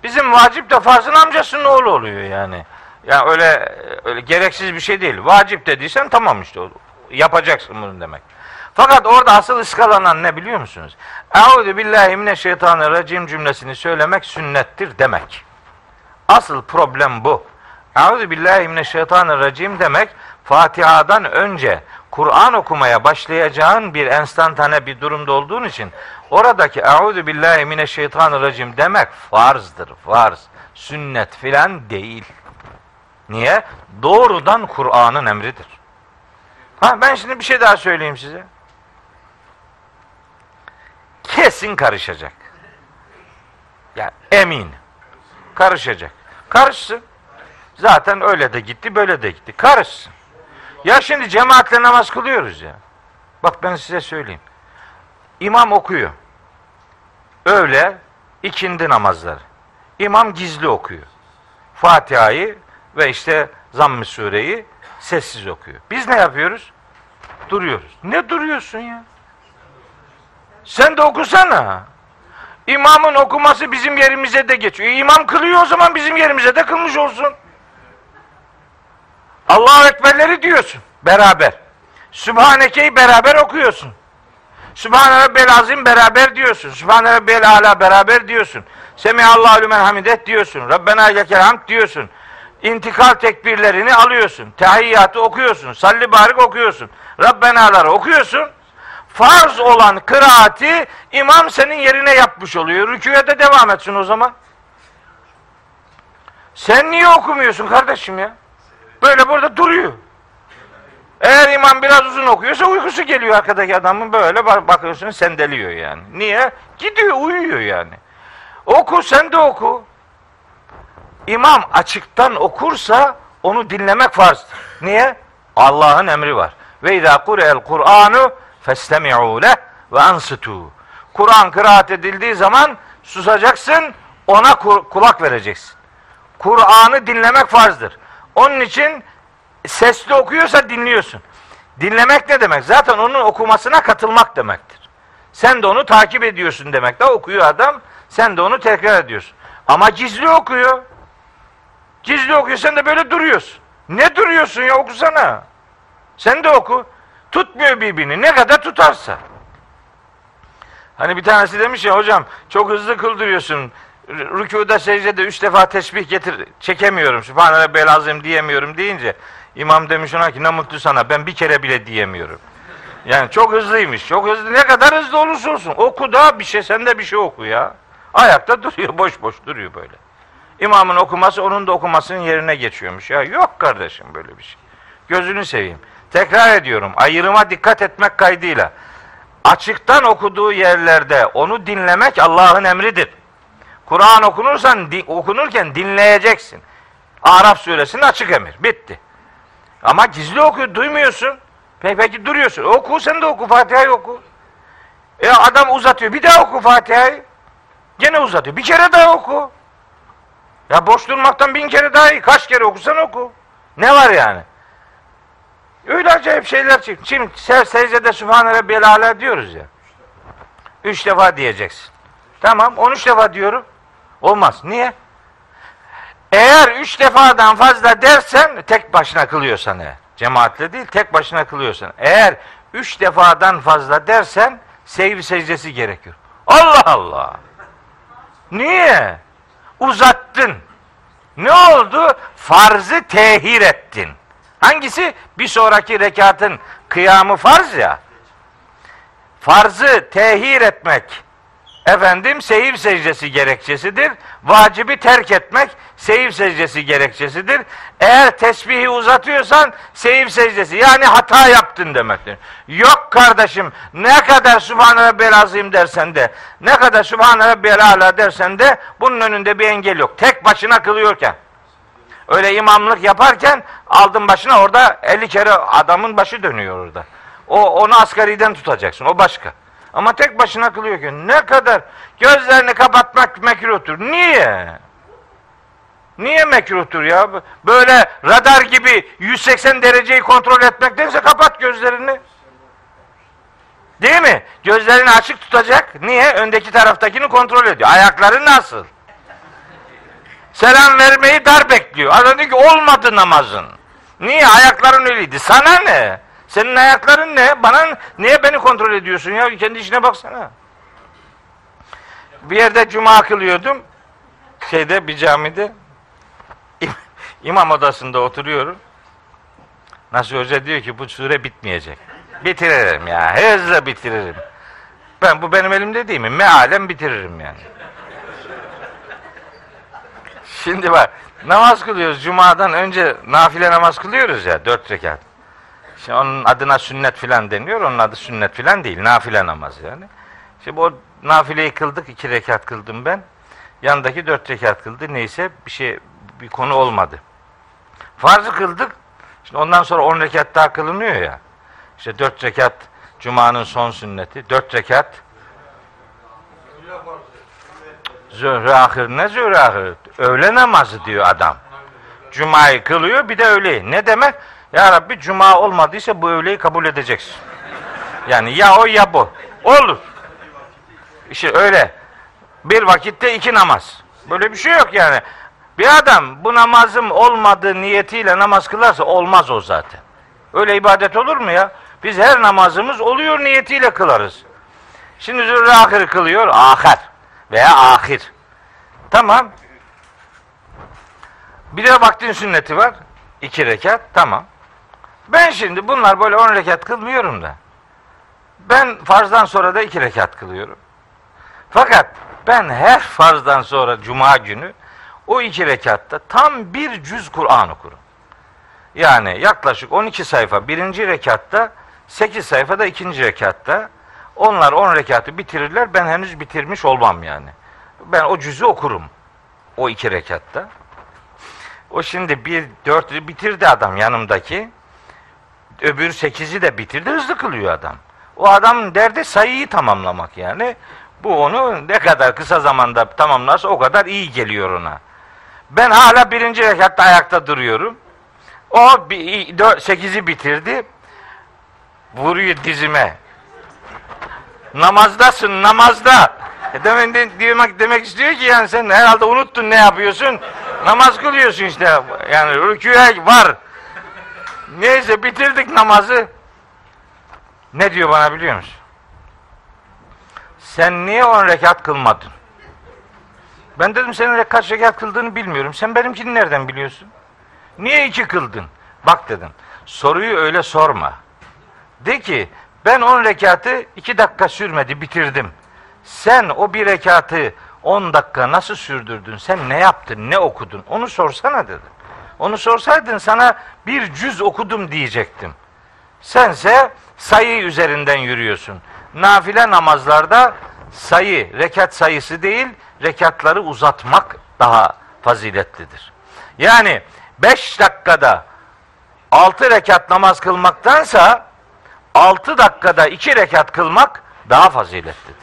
Bizim vacip de farzın amcasının oğlu oluyor yani. Yani öyle öyle gereksiz bir şey değil. Vacip dediysen tamam işte yapacaksın bunu demek. Fakat orada asıl ıskalanan ne biliyor musunuz? Euzu billahi mineşşeytanirracim cümlesini söylemek sünnettir demek. Asıl problem bu. Euzu billahi mineşşeytanirracim demek Fatiha'dan önce Kur'an okumaya başlayacağın bir enstantane bir durumda olduğun için oradaki Euzu billahi mineşşeytanirracim demek farzdır, farz. Sünnet filan değil. Niye? Doğrudan Kur'an'ın emridir. Ha ben şimdi bir şey daha söyleyeyim size. Kesin karışacak. Ya emin. Karışacak. Karışsın. Zaten öyle de gitti, böyle de gitti. Karışsın. Ya şimdi cemaatle namaz kılıyoruz ya. Bak ben size söyleyeyim. İmam okuyor. Öğle, ikindi namazları. İmam gizli okuyor. Fatiha'yı ve işte Zamm-ı Sure'yi sessiz okuyor. Biz ne yapıyoruz? Duruyoruz. Ne duruyorsun ya? Sen de okusana. İmamın okuması bizim yerimize de geçiyor. İmam kılıyor o zaman bizim yerimize de kılmış olsun. Allahu Ekberleri diyorsun beraber. Sübhaneke'yi beraber okuyorsun. Sübhane Rabbel Azim beraber diyorsun. Sübhane Rabbel Ala beraber diyorsun. Semihallahu lümen hamidet diyorsun. Rabbena lekel hamd diyorsun. İntikal tekbirlerini alıyorsun. Tehiyyatı okuyorsun. Salli barik okuyorsun. Rabbenaları okuyorsun. Farz olan kıraati imam senin yerine yapmış oluyor. Rüküye de devam etsin o zaman. Sen niye okumuyorsun kardeşim ya? Böyle burada duruyor. Eğer imam biraz uzun okuyorsa uykusu geliyor arkadaki adamın böyle bakıyorsun sendeliyor yani. Niye? Gidiyor uyuyor yani. Oku sen de oku. İmam açıktan okursa onu dinlemek farzdır. Niye? Allah'ın emri var. Ve izâ kure'el Kur'anu festemi'û leh ve ansıtû. Kur'an kıraat edildiği zaman susacaksın, ona kulak vereceksin. Kur'an'ı dinlemek farzdır. Onun için sesli okuyorsa dinliyorsun. Dinlemek ne demek? Zaten onun okumasına katılmak demektir. Sen de onu takip ediyorsun demek. Da okuyor adam, sen de onu tekrar ediyorsun. Ama gizli okuyor. Gizli okuyor, sen de böyle duruyorsun. Ne duruyorsun ya okusana. Sen de oku. Tutmuyor birbirini. Ne kadar tutarsa. Hani bir tanesi demiş ya hocam çok hızlı kıldırıyorsun rükuda secdede üç defa tesbih getir çekemiyorum. Sübhane Rabbel Azim diyemiyorum deyince imam demiş ona ki ne mutlu sana ben bir kere bile diyemiyorum. Yani çok hızlıymış. Çok hızlı. Ne kadar hızlı olursa olsun. Oku da bir şey. Sen de bir şey oku ya. Ayakta duruyor. Boş boş duruyor böyle. İmamın okuması onun da okumasının yerine geçiyormuş. Ya yok kardeşim böyle bir şey. Gözünü seveyim. Tekrar ediyorum. Ayrıma dikkat etmek kaydıyla. Açıktan okuduğu yerlerde onu dinlemek Allah'ın emridir. Kur'an okunursan di, okunurken dinleyeceksin. Araf suresinin açık emir. Bitti. Ama gizli oku, duymuyorsun. Peki, peki duruyorsun. Oku sen de oku Fatiha'yı oku. E adam uzatıyor. Bir daha oku Fatiha'yı. Gene uzatıyor. Bir kere daha oku. Ya boş durmaktan bin kere daha iyi. Kaç kere okusan oku. Ne var yani? Öyle acayip şeyler çıktı. Şimdi secdede Sübhane Rabbiyel Ala diyoruz ya. Üç defa diyeceksin. Tamam, on üç defa diyorum. Olmaz. Niye? Eğer üç defadan fazla dersen tek başına kılıyorsan eğer. Cemaatle değil tek başına kılıyorsan. Eğer üç defadan fazla dersen sevgi secdesi gerekiyor. Allah Allah. Niye? Uzattın. Ne oldu? Farzı tehir ettin. Hangisi? Bir sonraki rekatın kıyamı farz ya. Farzı tehir etmek efendim seyir secdesi gerekçesidir. Vacibi terk etmek seyir secdesi gerekçesidir. Eğer tesbihi uzatıyorsan seyir secdesi yani hata yaptın demektir. Yok kardeşim ne kadar Sübhane Rabbiyel Azim dersen de ne kadar Sübhane Rabbiyel Ala dersen de bunun önünde bir engel yok. Tek başına kılıyorken. Öyle imamlık yaparken aldın başına orada 50 kere adamın başı dönüyor orada. O onu asgariden tutacaksın. O başka. Ama tek başına kılıyor ki ne kadar gözlerini kapatmak mekruhtur. Niye? Niye mekruhtur ya? Böyle radar gibi 180 dereceyi kontrol etmektense kapat gözlerini. Değil mi? Gözlerini açık tutacak. Niye? Öndeki taraftakini kontrol ediyor. Ayakları nasıl? Selam vermeyi dar bekliyor. Adam diyor ki olmadı namazın. Niye? Ayakların öyleydi. Sana ne? Senin ayakların ne? Bana niye beni kontrol ediyorsun ya? Kendi işine baksana. Bir yerde cuma kılıyordum. Şeyde bir camide imam odasında oturuyorum. Nasıl Hoca diyor ki bu sure bitmeyecek. Bitiririm ya. Hızla bitiririm. Ben bu benim elimde değil mi? Mealen bitiririm yani. Şimdi bak namaz kılıyoruz. Cuma'dan önce nafile namaz kılıyoruz ya. Dört rekat. Şimdi onun adına sünnet filan deniyor. Onun adı sünnet filan değil. Nafile namaz yani. Şimdi o nafileyi kıldık. iki rekat kıldım ben. Yandaki dört rekat kıldı. Neyse bir şey bir konu olmadı. Farzı kıldık. Şimdi ondan sonra on rekat daha kılınıyor ya. İşte dört rekat Cuma'nın son sünneti. Dört rekat Zöhre ahir ne zöhre ahir? Öğle namazı diyor adam. Cuma'yı kılıyor bir de öğleyi. Ne demek? Ya Rabbi cuma olmadıysa bu öğleyi kabul edeceksin. Yani ya o ya bu. Olur. İşte öyle. Bir vakitte iki namaz. Böyle bir şey yok yani. Bir adam bu namazım olmadığı niyetiyle namaz kılarsa olmaz o zaten. Öyle ibadet olur mu ya? Biz her namazımız oluyor niyetiyle kılarız. Şimdi zürre ahir kılıyor. Ahir veya ahir. Tamam. Bir de vaktin sünneti var. iki rekat. Tamam. Ben şimdi bunlar böyle on rekat kılmıyorum da. Ben farzdan sonra da iki rekat kılıyorum. Fakat ben her farzdan sonra cuma günü o iki rekatta tam bir cüz Kur'an okurum. Yani yaklaşık 12 sayfa birinci rekatta, 8 sayfa da ikinci rekatta. Onlar 10 rekatı bitirirler. Ben henüz bitirmiş olmam yani. Ben o cüzü okurum. O iki rekatta. O şimdi bir dört bitirdi adam yanımdaki. Öbür sekizi de bitirdi. Hızlı kılıyor adam. O adam derdi sayıyı tamamlamak yani. Bu onu ne kadar kısa zamanda tamamlarsa o kadar iyi geliyor ona. Ben hala birinci rekatta ayakta duruyorum. O bir, dört, sekizi bitirdi. Vuruyor dizime. Namazdasın namazda. E demek, demek istiyor ki yani sen herhalde unuttun ne yapıyorsun. Namaz kılıyorsun işte. Yani rüküye var. Neyse bitirdik namazı. Ne diyor bana biliyor musun? Sen niye on rekat kılmadın? Ben dedim senin kaç rekat kıldığını bilmiyorum. Sen benimkini nereden biliyorsun? Niye iki kıldın? Bak dedim. Soruyu öyle sorma. De ki ben on rekatı iki dakika sürmedi bitirdim. Sen o bir rekatı on dakika nasıl sürdürdün? Sen ne yaptın? Ne okudun? Onu sorsana dedim. Onu sorsaydın sana bir cüz okudum diyecektim. Sense sayı üzerinden yürüyorsun. Nafile namazlarda sayı, rekat sayısı değil, rekatları uzatmak daha faziletlidir. Yani beş dakikada altı rekat namaz kılmaktansa altı dakikada iki rekat kılmak daha faziletlidir.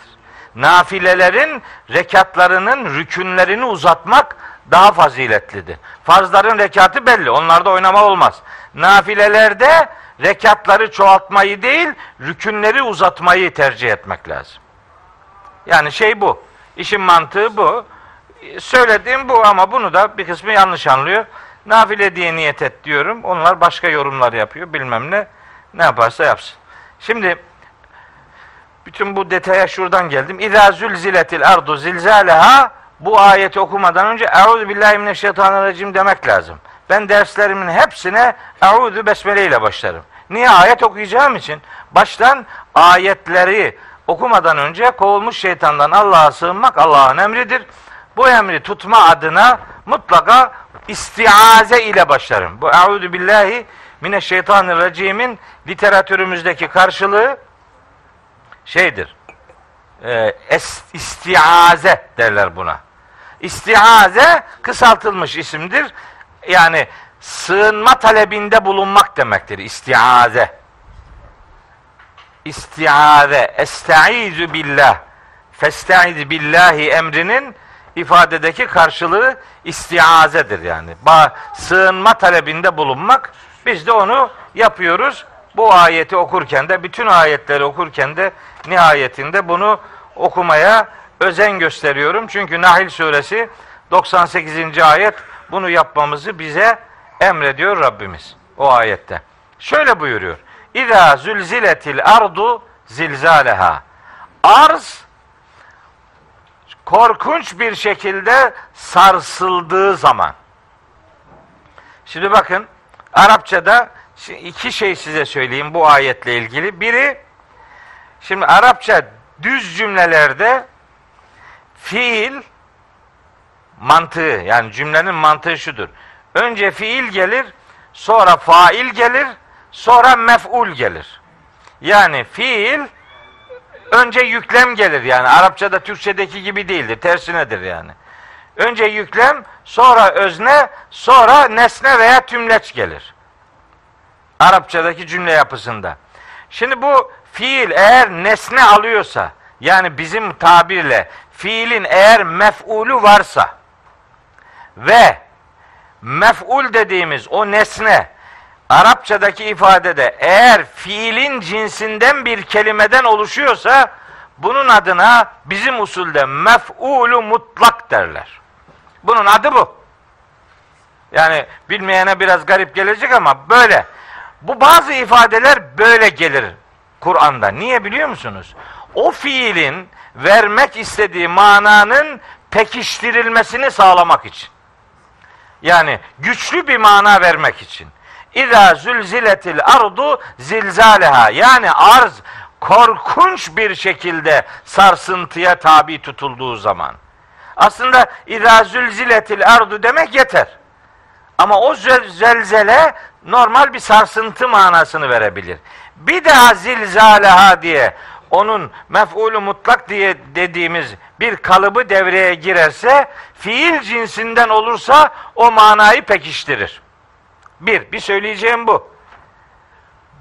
Nafilelerin rekatlarının rükünlerini uzatmak daha faziletlidir. Farzların rekatı belli. Onlarda oynama olmaz. Nafilelerde rekatları çoğaltmayı değil, rükünleri uzatmayı tercih etmek lazım. Yani şey bu. İşin mantığı bu. Söylediğim bu ama bunu da bir kısmı yanlış anlıyor. Nafile diye niyet et diyorum. Onlar başka yorumlar yapıyor. Bilmem ne. Ne yaparsa yapsın. Şimdi bütün bu detaya şuradan geldim. İzâ zülziletil ardu zilzâleha bu ayeti okumadan önce Euzu billahi mineşşeytanirracim demek lazım. Ben derslerimin hepsine Euzu besmele ile başlarım. Niye? Ayet okuyacağım için baştan ayetleri okumadan önce kovulmuş şeytandan Allah'a sığınmak Allah'ın emridir. Bu emri tutma adına mutlaka istiaze ile başlarım. Bu Euzu billahi mineşşeytanirracimin literatürümüzdeki karşılığı şeydir. E, istiaze derler buna. İstiaze kısaltılmış isimdir. Yani sığınma talebinde bulunmak demektir. İstiaze. İstiaze. Estaizu billah. Festaiz billahi emrinin ifadedeki karşılığı istiazedir yani. Ba sığınma talebinde bulunmak. Biz de onu yapıyoruz. Bu ayeti okurken de bütün ayetleri okurken de nihayetinde bunu okumaya özen gösteriyorum. Çünkü Nahil suresi 98. ayet bunu yapmamızı bize emrediyor Rabbimiz o ayette. Şöyle buyuruyor. İza zülziletil ardu zilzaleha. Arz korkunç bir şekilde sarsıldığı zaman. Şimdi bakın Arapçada iki şey size söyleyeyim bu ayetle ilgili. Biri şimdi Arapça düz cümlelerde fiil mantığı yani cümlenin mantığı şudur. Önce fiil gelir, sonra fail gelir, sonra mef'ul gelir. Yani fiil önce yüklem gelir yani Arapçada Türkçedeki gibi değildir. Tersinedir yani. Önce yüklem, sonra özne, sonra nesne veya tümleç gelir. Arapçadaki cümle yapısında. Şimdi bu fiil eğer nesne alıyorsa, yani bizim tabirle fiilin eğer mef'ulü varsa ve mef'ul dediğimiz o nesne Arapçadaki ifadede eğer fiilin cinsinden bir kelimeden oluşuyorsa bunun adına bizim usulde mef'ulu mutlak derler. Bunun adı bu. Yani bilmeyene biraz garip gelecek ama böyle. Bu bazı ifadeler böyle gelir Kur'an'da. Niye biliyor musunuz? O fiilin vermek istediği mananın pekiştirilmesini sağlamak için. Yani güçlü bir mana vermek için. İza zülziletil ardu zilzaleha. Yani arz korkunç bir şekilde sarsıntıya tabi tutulduğu zaman. Aslında İza zülziletil ardu demek yeter. Ama o zelzele normal bir sarsıntı manasını verebilir. Bir daha zilzaleha diye onun mef'ulü mutlak diye dediğimiz bir kalıbı devreye girerse fiil cinsinden olursa o manayı pekiştirir. Bir, bir söyleyeceğim bu.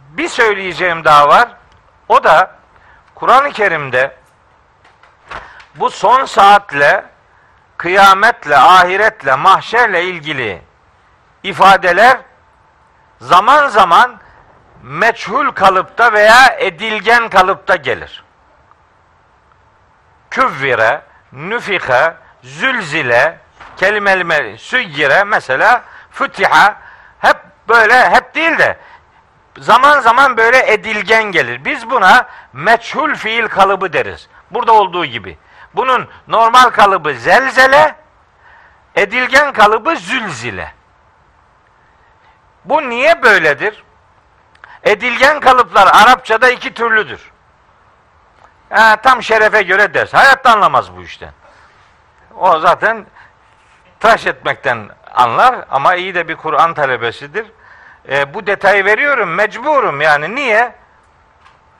Bir söyleyeceğim daha var. O da Kur'an-ı Kerim'de bu son saatle, kıyametle, ahiretle, mahşerle ilgili ifadeler zaman zaman meçhul kalıpta veya edilgen kalıpta gelir. Küvvire, nüfike, zülzile, kelimeli süyyire mesela fütiha hep böyle hep değil de zaman zaman böyle edilgen gelir. Biz buna meçhul fiil kalıbı deriz. Burada olduğu gibi. Bunun normal kalıbı zelzele, edilgen kalıbı zülzile. Bu niye böyledir? Edilgen kalıplar Arapçada iki türlüdür. Ha, tam şerefe göre ders. Hayatta anlamaz bu işten. O zaten tıraş etmekten anlar ama iyi de bir Kur'an talebesidir. E, bu detayı veriyorum, mecburum yani. Niye?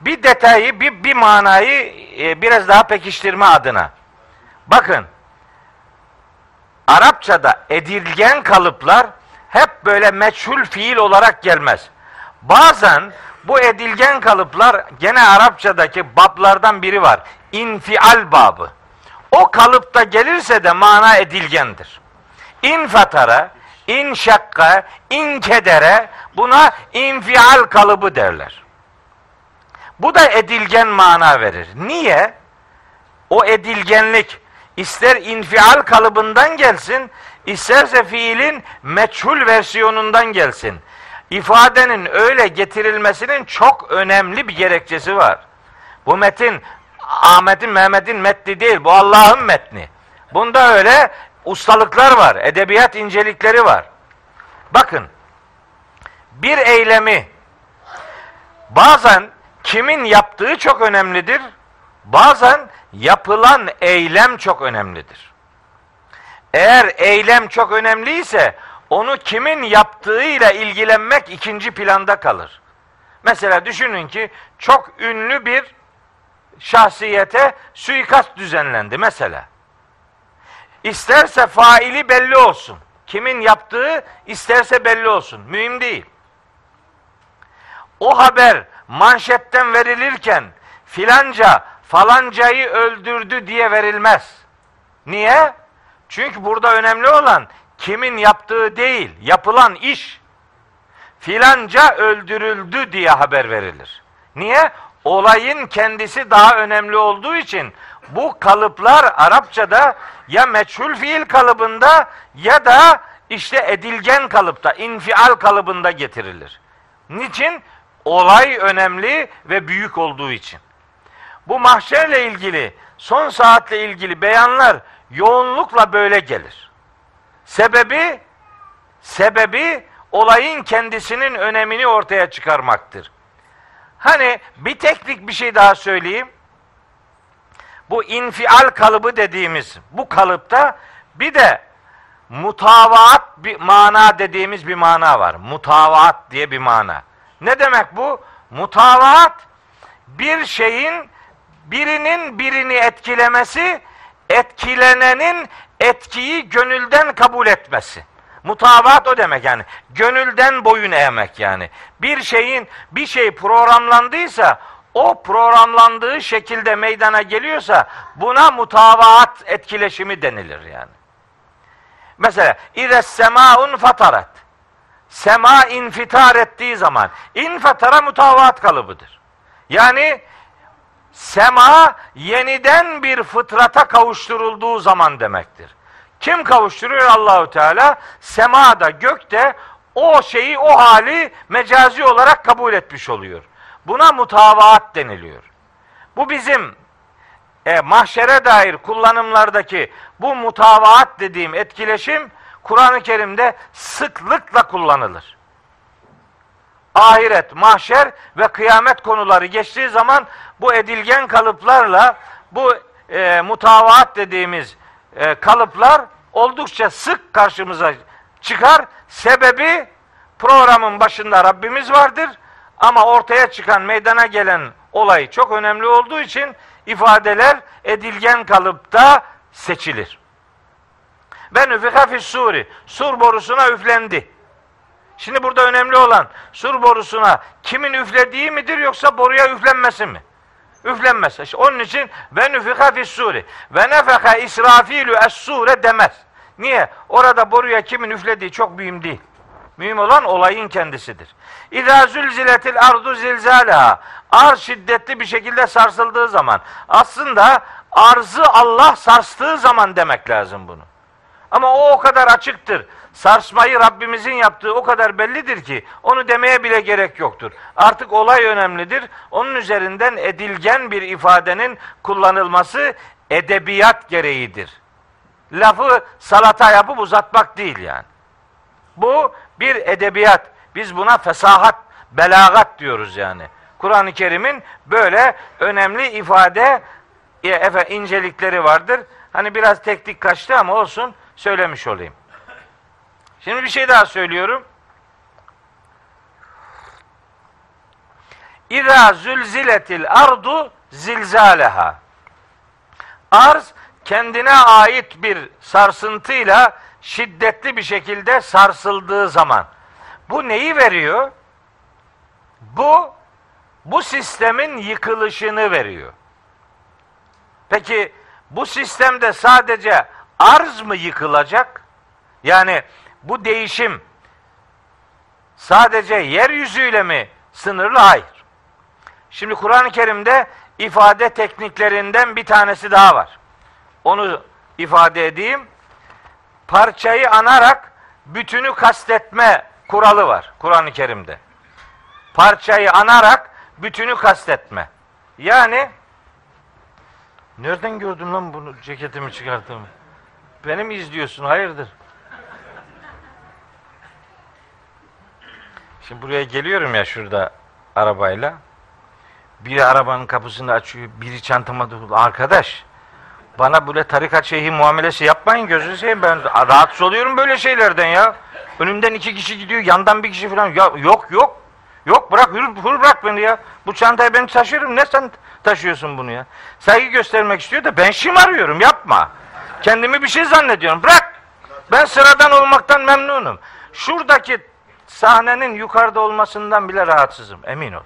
Bir detayı, bir, bir manayı e, biraz daha pekiştirme adına. Bakın, Arapçada edilgen kalıplar hep böyle meçhul fiil olarak gelmez. Bazen bu edilgen kalıplar gene Arapçadaki bablardan biri var. İnfial babı. O kalıpta gelirse de mana edilgendir. İnfatara, in şakka, in kedere buna infial kalıbı derler. Bu da edilgen mana verir. Niye? O edilgenlik ister infial kalıbından gelsin, isterse fiilin meçhul versiyonundan gelsin. İfadenin öyle getirilmesinin çok önemli bir gerekçesi var. Bu metin Ahmet'in, Mehmet'in metni değil, bu Allah'ın metni. Bunda öyle ustalıklar var, edebiyat incelikleri var. Bakın, bir eylemi bazen kimin yaptığı çok önemlidir, bazen yapılan eylem çok önemlidir. Eğer eylem çok önemliyse onu kimin yaptığıyla ilgilenmek ikinci planda kalır. Mesela düşünün ki çok ünlü bir şahsiyete suikast düzenlendi mesela. İsterse faili belli olsun. Kimin yaptığı isterse belli olsun. Mühim değil. O haber manşetten verilirken filanca falancayı öldürdü diye verilmez. Niye? Çünkü burada önemli olan kimin yaptığı değil, yapılan iş. Filanca öldürüldü diye haber verilir. Niye? Olayın kendisi daha önemli olduğu için bu kalıplar Arapçada ya meçhul fiil kalıbında ya da işte edilgen kalıpta, infial kalıbında getirilir. Niçin? Olay önemli ve büyük olduğu için. Bu mahşerle ilgili, son saatle ilgili beyanlar yoğunlukla böyle gelir. Sebebi sebebi olayın kendisinin önemini ortaya çıkarmaktır. Hani bir teknik bir şey daha söyleyeyim. Bu infial kalıbı dediğimiz bu kalıpta bir de mutavaat bir mana dediğimiz bir mana var. Mutavaat diye bir mana. Ne demek bu? Mutavaat bir şeyin birinin birini etkilemesi, etkilenenin etkiyi gönülden kabul etmesi. Mutabat o demek yani. Gönülden boyun eğmek yani. Bir şeyin bir şey programlandıysa o programlandığı şekilde meydana geliyorsa buna mutabaat etkileşimi denilir yani. Mesela İres semaun fatarat. Sema infitar ettiği zaman infatara mutavaat kalıbıdır. Yani sema yeniden bir fıtrata kavuşturulduğu zaman demektir. Kim kavuşturuyor Allahu Teala? Semada, gökte o şeyi, o hali mecazi olarak kabul etmiş oluyor. Buna mutavaat deniliyor. Bu bizim e, mahşere dair kullanımlardaki bu mutavaat dediğim etkileşim Kur'an-ı Kerim'de sıklıkla kullanılır. Ahiret, mahşer ve kıyamet konuları geçtiği zaman bu edilgen kalıplarla bu e, mutavaat dediğimiz e, kalıplar oldukça sık karşımıza çıkar. Sebebi programın başında Rabbimiz vardır ama ortaya çıkan meydana gelen olay çok önemli olduğu için ifadeler edilgen kalıpta seçilir. Ve nüfika fis suri. Sur borusuna üflendi. Şimdi burada önemli olan sur borusuna kimin üflediği midir yoksa boruya üflenmesi mi? Üflenmez. İşte onun için ve nüfika fis suri. Ve nefeka israfilu es sure demez. Niye? Orada boruya kimin üflediği çok mühim değil. Mühim olan olayın kendisidir. İzâ zülziletil ardu zilzâleha. Arz şiddetli bir şekilde sarsıldığı zaman. Aslında arzı Allah sarstığı zaman demek lazım bunu. Ama o o kadar açıktır. Sarsmayı Rabbimizin yaptığı o kadar bellidir ki onu demeye bile gerek yoktur. Artık olay önemlidir. Onun üzerinden edilgen bir ifadenin kullanılması edebiyat gereğidir. Lafı salata yapıp uzatmak değil yani. Bu bir edebiyat. Biz buna fesahat, belagat diyoruz yani. Kur'an-ı Kerim'in böyle önemli ifade e, efe, incelikleri vardır. Hani biraz teknik kaçtı ama olsun söylemiş olayım. Şimdi bir şey daha söylüyorum. İza zülziletil ardu zilzaleha. Arz kendine ait bir sarsıntıyla şiddetli bir şekilde sarsıldığı zaman bu neyi veriyor? Bu bu sistemin yıkılışını veriyor. Peki bu sistemde sadece arz mı yıkılacak? Yani bu değişim sadece yeryüzüyle mi sınırlı? Hayır. Şimdi Kur'an-ı Kerim'de ifade tekniklerinden bir tanesi daha var. Onu ifade edeyim. Parçayı anarak bütünü kastetme kuralı var Kur'an-ı Kerim'de. Parçayı anarak bütünü kastetme. Yani nereden gördün lan bunu ceketimi çıkarttığımı? Beni mi izliyorsun? Hayırdır? Şimdi buraya geliyorum ya şurada arabayla. Biri arabanın kapısını açıyor, biri çantama dokunuyor. Arkadaş, bana böyle tarikat şeyhi muamelesi yapmayın gözünü seveyim. Ben rahatsız oluyorum böyle şeylerden ya. Önümden iki kişi gidiyor, yandan bir kişi falan. Ya, yok yok. Yok bırak hür, hür bırak beni ya. Bu çantayı ben taşırım. Ne sen taşıyorsun bunu ya? Saygı göstermek istiyor da ben şımarıyorum. Yapma. Kendimi bir şey zannediyorum. Bırak. Ben sıradan olmaktan memnunum. Şuradaki sahnenin yukarıda olmasından bile rahatsızım. Emin ol.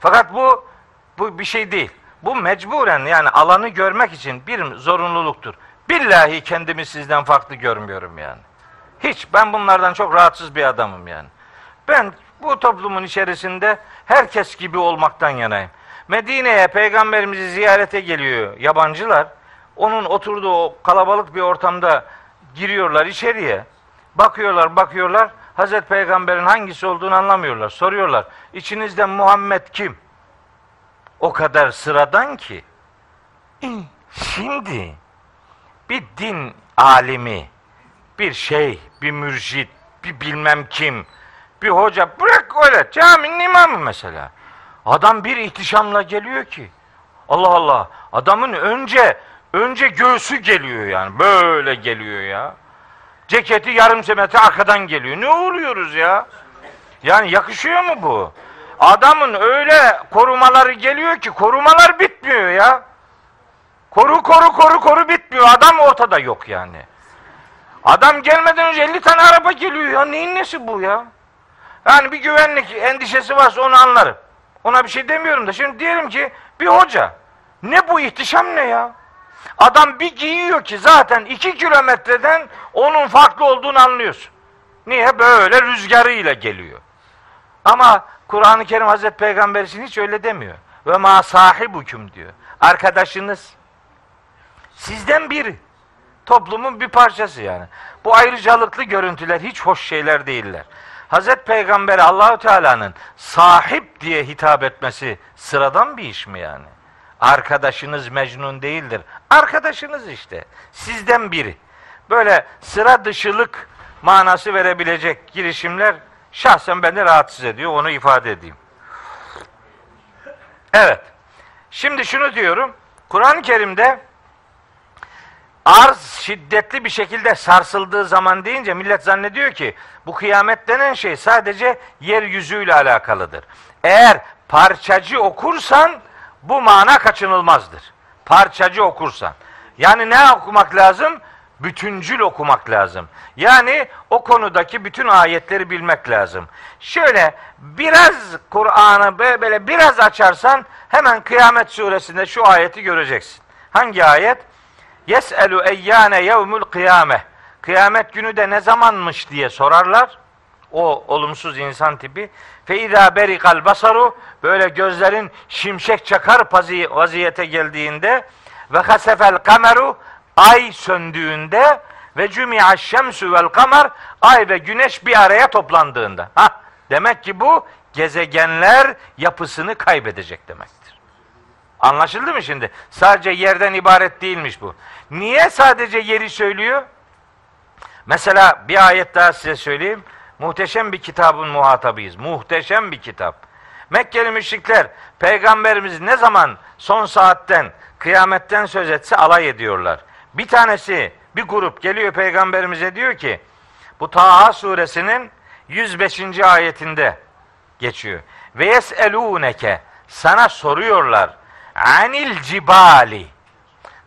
Fakat bu bu bir şey değil. Bu mecburen yani alanı görmek için bir zorunluluktur. Billahi kendimi sizden farklı görmüyorum yani. Hiç ben bunlardan çok rahatsız bir adamım yani. Ben bu toplumun içerisinde herkes gibi olmaktan yanayım. Medine'ye peygamberimizi ziyarete geliyor yabancılar. Onun oturduğu o kalabalık bir ortamda giriyorlar içeriye. Bakıyorlar, bakıyorlar. Hazreti Peygamber'in hangisi olduğunu anlamıyorlar. Soruyorlar. İçinizde Muhammed kim? O kadar sıradan ki. Şimdi bir din alimi, bir şey, bir mürşit, bir bilmem kim, bir hoca bırak öyle caminin imamı mesela. Adam bir ihtişamla geliyor ki. Allah Allah. Adamın önce önce göğsü geliyor yani. Böyle geliyor ya. Ceketi yarım metre arkadan geliyor. Ne oluyoruz ya? Yani yakışıyor mu bu? Adamın öyle korumaları geliyor ki korumalar bitmiyor ya. Koru koru koru koru bitmiyor. Adam ortada yok yani. Adam gelmeden önce 50 tane araba geliyor ya. Neyin nesi bu ya? Yani bir güvenlik endişesi varsa onu anlarım. Ona bir şey demiyorum da. Şimdi diyelim ki bir hoca. Ne bu ihtişam ne ya? Adam bir giyiyor ki zaten iki kilometreden onun farklı olduğunu anlıyorsun. Niye? Böyle rüzgarıyla geliyor. Ama Kur'an-ı Kerim Hazreti Peygamber hiç öyle demiyor. Ve ma sahibukum diyor. Arkadaşınız sizden biri. Toplumun bir parçası yani. Bu ayrıcalıklı görüntüler hiç hoş şeyler değiller. Hazreti Peygamber Allahu Teala'nın sahip diye hitap etmesi sıradan bir iş mi yani? Arkadaşınız Mecnun değildir. Arkadaşınız işte. Sizden biri. Böyle sıra dışılık manası verebilecek girişimler şahsen beni rahatsız ediyor. Onu ifade edeyim. Evet. Şimdi şunu diyorum. Kur'an-ı Kerim'de arz şiddetli bir şekilde sarsıldığı zaman deyince millet zannediyor ki bu kıyamet denen şey sadece yeryüzüyle alakalıdır. Eğer parçacı okursan bu mana kaçınılmazdır. Parçacı okursan. Yani ne okumak lazım? Bütüncül okumak lazım. Yani o konudaki bütün ayetleri bilmek lazım. Şöyle biraz Kur'an'ı böyle biraz açarsan hemen Kıyamet suresinde şu ayeti göreceksin. Hangi ayet? Yes'elu eyyane yevmül kıyame. Kıyamet günü de ne zamanmış diye sorarlar. O olumsuz insan tipi. Fe izâ berikal basaru böyle gözlerin şimşek çakar vaziyete geldiğinde ve hasefel kameru ay söndüğünde ve cümi'a şemsü vel kamer ay ve güneş bir araya toplandığında. Ha, demek ki bu gezegenler yapısını kaybedecek demektir. Anlaşıldı mı şimdi? Sadece yerden ibaret değilmiş bu. Niye sadece yeri söylüyor? Mesela bir ayet daha size söyleyeyim. Muhteşem bir kitabın muhatabıyız. Muhteşem bir kitap. Mekkeli müşrikler peygamberimiz ne zaman son saatten, kıyametten söz etse alay ediyorlar. Bir tanesi, bir grup geliyor peygamberimize diyor ki, bu Taha suresinin 105. ayetinde geçiyor. Ve yeselûneke sana soruyorlar. Anil cibali.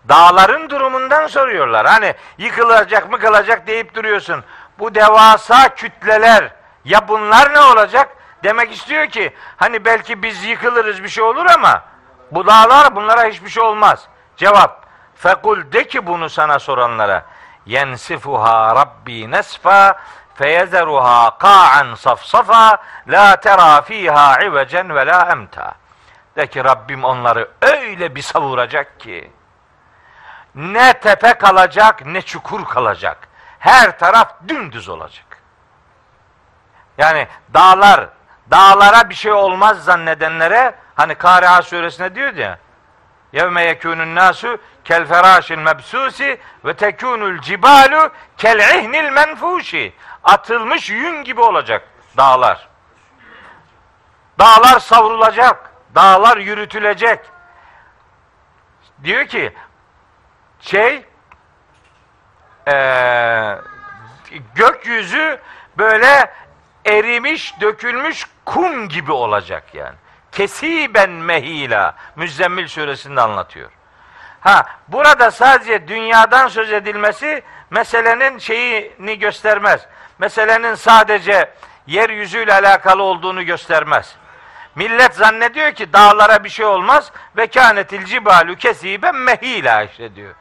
Dağların durumundan soruyorlar. Hani yıkılacak mı kalacak deyip duruyorsun. Bu devasa kütleler ya bunlar ne olacak? Demek istiyor ki hani belki biz yıkılırız bir şey olur ama bu dağlar bunlara hiçbir şey olmaz. Cevap Fekul de ki bunu sana soranlara. yensifuha rabbi nesfa feyezeruha ka'an safsafa la tera fiha ivecen ve la emta. De ki Rabbim onları öyle bir savuracak ki ne tepe kalacak ne çukur kalacak. Her taraf dümdüz olacak. Yani dağlar, dağlara bir şey olmaz zannedenlere hani Kariha suresinde diyor ya Yevme yekûnun nasu kel ferâşil mebsusi ve tekûnul cibalu kel ihnil menfuşi. Atılmış yün gibi olacak dağlar. Dağlar savrulacak. Dağlar yürütülecek. Diyor ki şey ee, gökyüzü böyle erimiş, dökülmüş kum gibi olacak yani. Kesiben mehila Müzzemmil suresinde anlatıyor. Ha burada sadece dünyadan söz edilmesi meselenin şeyini göstermez. Meselenin sadece yeryüzüyle alakalı olduğunu göstermez. Millet zannediyor ki dağlara bir şey olmaz ve kânetil cibalu kesiben mehila işte diyor.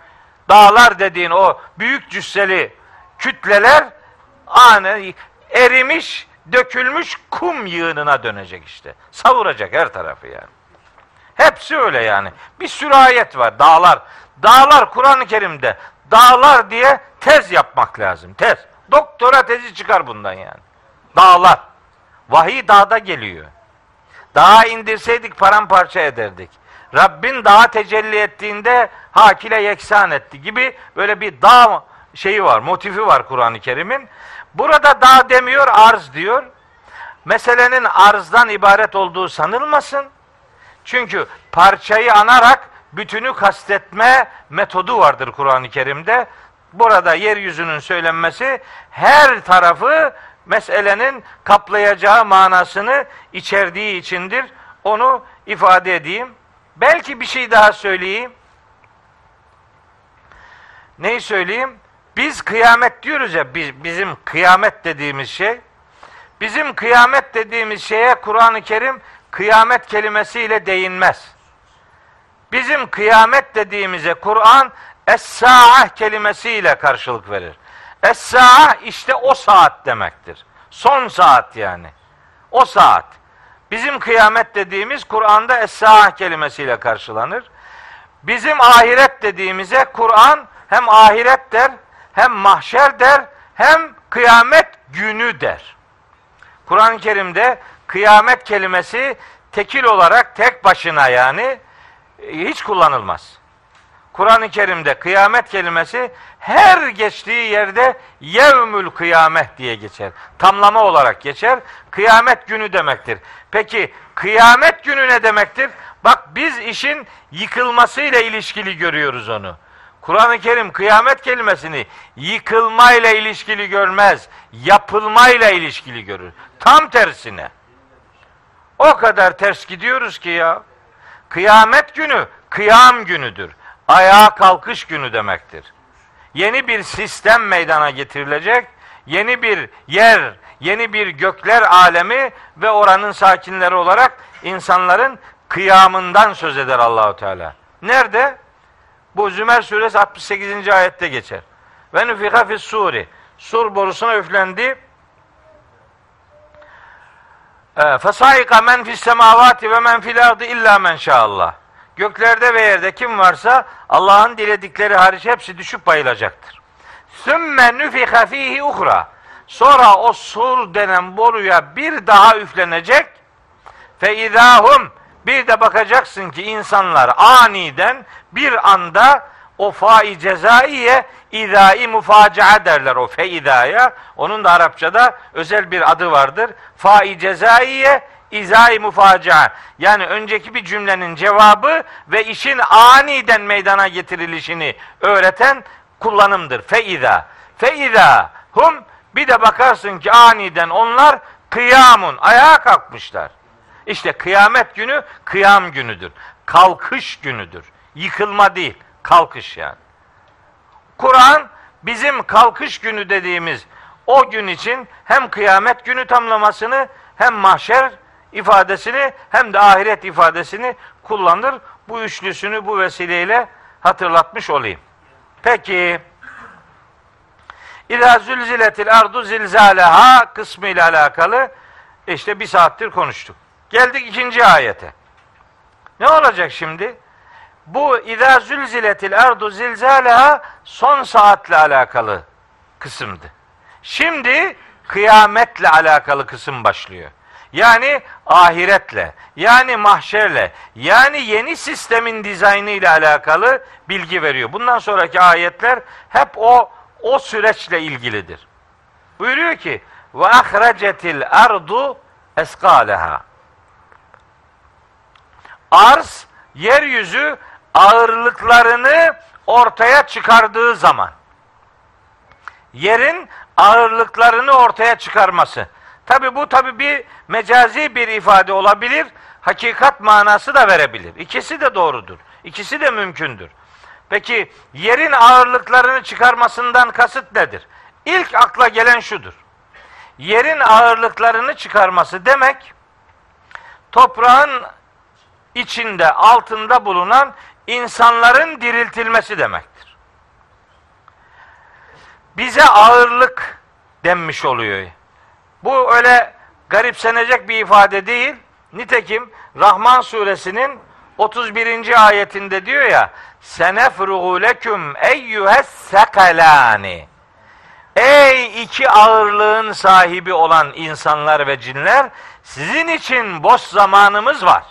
Dağlar dediğin o büyük cüsseli kütleler anı erimiş, dökülmüş kum yığınına dönecek işte. Savuracak her tarafı yani. Hepsi öyle yani. Bir sürü ayet var. Dağlar. Dağlar Kur'an-ı Kerim'de dağlar diye tez yapmak lazım. Tez. Doktora tezi çıkar bundan yani. Dağlar. Vahiy dağda geliyor. Dağa indirseydik paramparça ederdik. Rabbin dağa tecelli ettiğinde hakile yeksan etti gibi böyle bir dağ şeyi var, motifi var Kur'an-ı Kerim'in. Burada dağ demiyor, arz diyor. Meselenin arzdan ibaret olduğu sanılmasın. Çünkü parçayı anarak bütünü kastetme metodu vardır Kur'an-ı Kerim'de. Burada yeryüzünün söylenmesi her tarafı meselenin kaplayacağı manasını içerdiği içindir. Onu ifade edeyim. Belki bir şey daha söyleyeyim. Neyi söyleyeyim? Biz kıyamet diyoruz ya, biz, bizim kıyamet dediğimiz şey, bizim kıyamet dediğimiz şeye Kur'an-ı Kerim kıyamet kelimesiyle değinmez. Bizim kıyamet dediğimize Kur'an Es-Sa'ah kelimesiyle karşılık verir. Es-Sa'ah işte o saat demektir. Son saat yani. O saat. Bizim kıyamet dediğimiz Kur'an'da Es-Sa'ah kelimesiyle karşılanır. Bizim ahiret dediğimize Kur'an hem ahiret der, hem mahşer der, hem kıyamet günü der. Kur'an-ı Kerim'de kıyamet kelimesi tekil olarak tek başına yani hiç kullanılmaz. Kur'an-ı Kerim'de kıyamet kelimesi her geçtiği yerde yevmül kıyamet diye geçer. Tamlama olarak geçer. Kıyamet günü demektir. Peki kıyamet günü ne demektir? Bak biz işin yıkılmasıyla ilişkili görüyoruz onu. Kur'an-ı Kerim kıyamet kelimesini yıkılmayla ilişkili görmez, yapılmayla ilişkili görür. Tam tersine. O kadar ters gidiyoruz ki ya. Kıyamet günü kıyam günüdür. Ayağa kalkış günü demektir. Yeni bir sistem meydana getirilecek. Yeni bir yer, yeni bir gökler alemi ve oranın sakinleri olarak insanların kıyamından söz eder Allahu Teala. Nerede? Bu Zümer suresi 68. ayette geçer. Ve nüfika fis suri. Sur borusuna üflendi. Ee, Fesaika men fis semavati ve men fil ardı illa men şaallah. Göklerde ve yerde kim varsa Allah'ın diledikleri hariç hepsi düşüp bayılacaktır. Sümme nüfika fihi uhra. Sonra o sur denen boruya bir daha üflenecek. Fe idahum bir de bakacaksın ki insanlar aniden bir anda o fai cezaiye idai mufacia derler o feidaya. Onun da Arapçada özel bir adı vardır. Fai cezaiye izai mufacia. Yani önceki bir cümlenin cevabı ve işin aniden meydana getirilişini öğreten kullanımdır. Feida. Feida hum bir de bakarsın ki aniden onlar kıyamun ayağa kalkmışlar. İşte kıyamet günü kıyam günüdür. Kalkış günüdür. Yıkılma değil, kalkış yani. Kur'an bizim kalkış günü dediğimiz o gün için hem kıyamet günü tamlamasını hem mahşer ifadesini hem de ahiret ifadesini kullanır. Bu üçlüsünü bu vesileyle hatırlatmış olayım. Peki İzâ zülziletil ardu zilzâleha kısmı ile alakalı işte bir saattir konuştuk. Geldik ikinci ayete. Ne olacak şimdi? Bu izâ zülziletil ardu zilzâleha son saatle alakalı kısımdı. Şimdi kıyametle alakalı kısım başlıyor. Yani ahiretle, yani mahşerle, yani yeni sistemin dizaynı ile alakalı bilgi veriyor. Bundan sonraki ayetler hep o o süreçle ilgilidir. Buyuruyor ki ve ahrecetil ardu eskaleha. Arz yeryüzü ağırlıklarını ortaya çıkardığı zaman yerin ağırlıklarını ortaya çıkarması. Tabi bu tabi bir mecazi bir ifade olabilir. Hakikat manası da verebilir. İkisi de doğrudur. İkisi de mümkündür. Peki yerin ağırlıklarını çıkarmasından kasıt nedir? İlk akla gelen şudur. Yerin ağırlıklarını çıkarması demek toprağın içinde altında bulunan insanların diriltilmesi demektir. Bize ağırlık denmiş oluyor. Bu öyle garipsenecek bir ifade değil. Nitekim Rahman suresinin 31. ayetinde diyor ya senefruhu leküm eyyühes sekalani Ey iki ağırlığın sahibi olan insanlar ve cinler sizin için boş zamanımız var.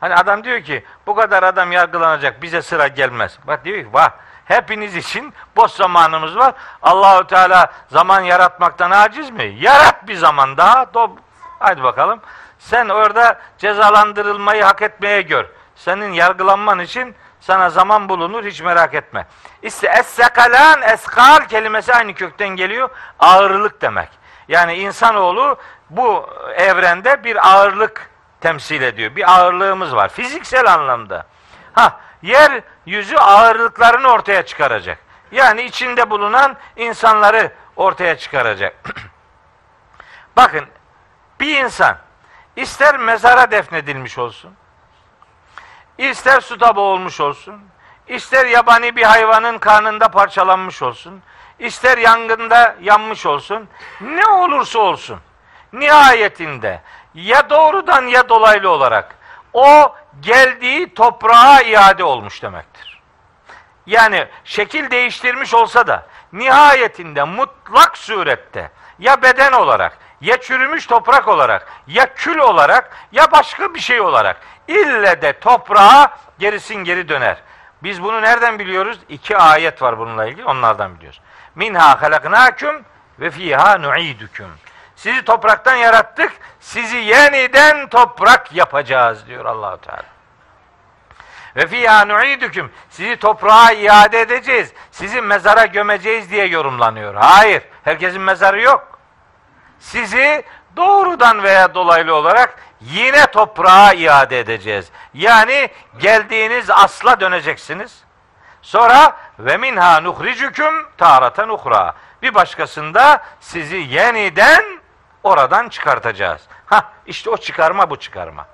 Hani adam diyor ki bu kadar adam yargılanacak bize sıra gelmez. Bak diyor ki vah hepiniz için boş zamanımız var. Allahu Teala zaman yaratmaktan aciz mi? Yarat bir zaman daha. Hadi bakalım. Sen orada cezalandırılmayı hak etmeye gör. Senin yargılanman için sana zaman bulunur hiç merak etme. İşte es-sekalan, eskal kelimesi aynı kökten geliyor. Ağırlık demek. Yani insanoğlu bu evrende bir ağırlık temsil ediyor. Bir ağırlığımız var. Fiziksel anlamda. Ha, yer yüzü ağırlıklarını ortaya çıkaracak. Yani içinde bulunan insanları ortaya çıkaracak. Bakın bir insan ister mezara defnedilmiş olsun, ister suda boğulmuş olsun, ister yabani bir hayvanın karnında parçalanmış olsun, ister yangında yanmış olsun, ne olursa olsun, nihayetinde ya doğrudan ya dolaylı olarak o geldiği toprağa iade olmuş demektir. Yani şekil değiştirmiş olsa da nihayetinde mutlak surette ya beden olarak ya çürümüş toprak olarak ya kül olarak ya başka bir şey olarak ille de toprağa gerisin geri döner. Biz bunu nereden biliyoruz? İki ayet var bununla ilgili. Onlardan biliyoruz. Minha halaknakum ve fiha nu'idukum. Sizi topraktan yarattık. Sizi yeniden toprak yapacağız diyor Allahu Teala. Ve fiha nu'idukum. Sizi toprağa iade edeceğiz. Sizi mezara gömeceğiz diye yorumlanıyor. Hayır. Herkesin mezarı yok. Sizi doğrudan veya dolaylı olarak yine toprağa iade edeceğiz. Yani geldiğiniz asla döneceksiniz. Sonra ve minha nuhricukum taratan uhra. Bir başkasında sizi yeniden oradan çıkartacağız. Ha işte o çıkarma bu çıkarma.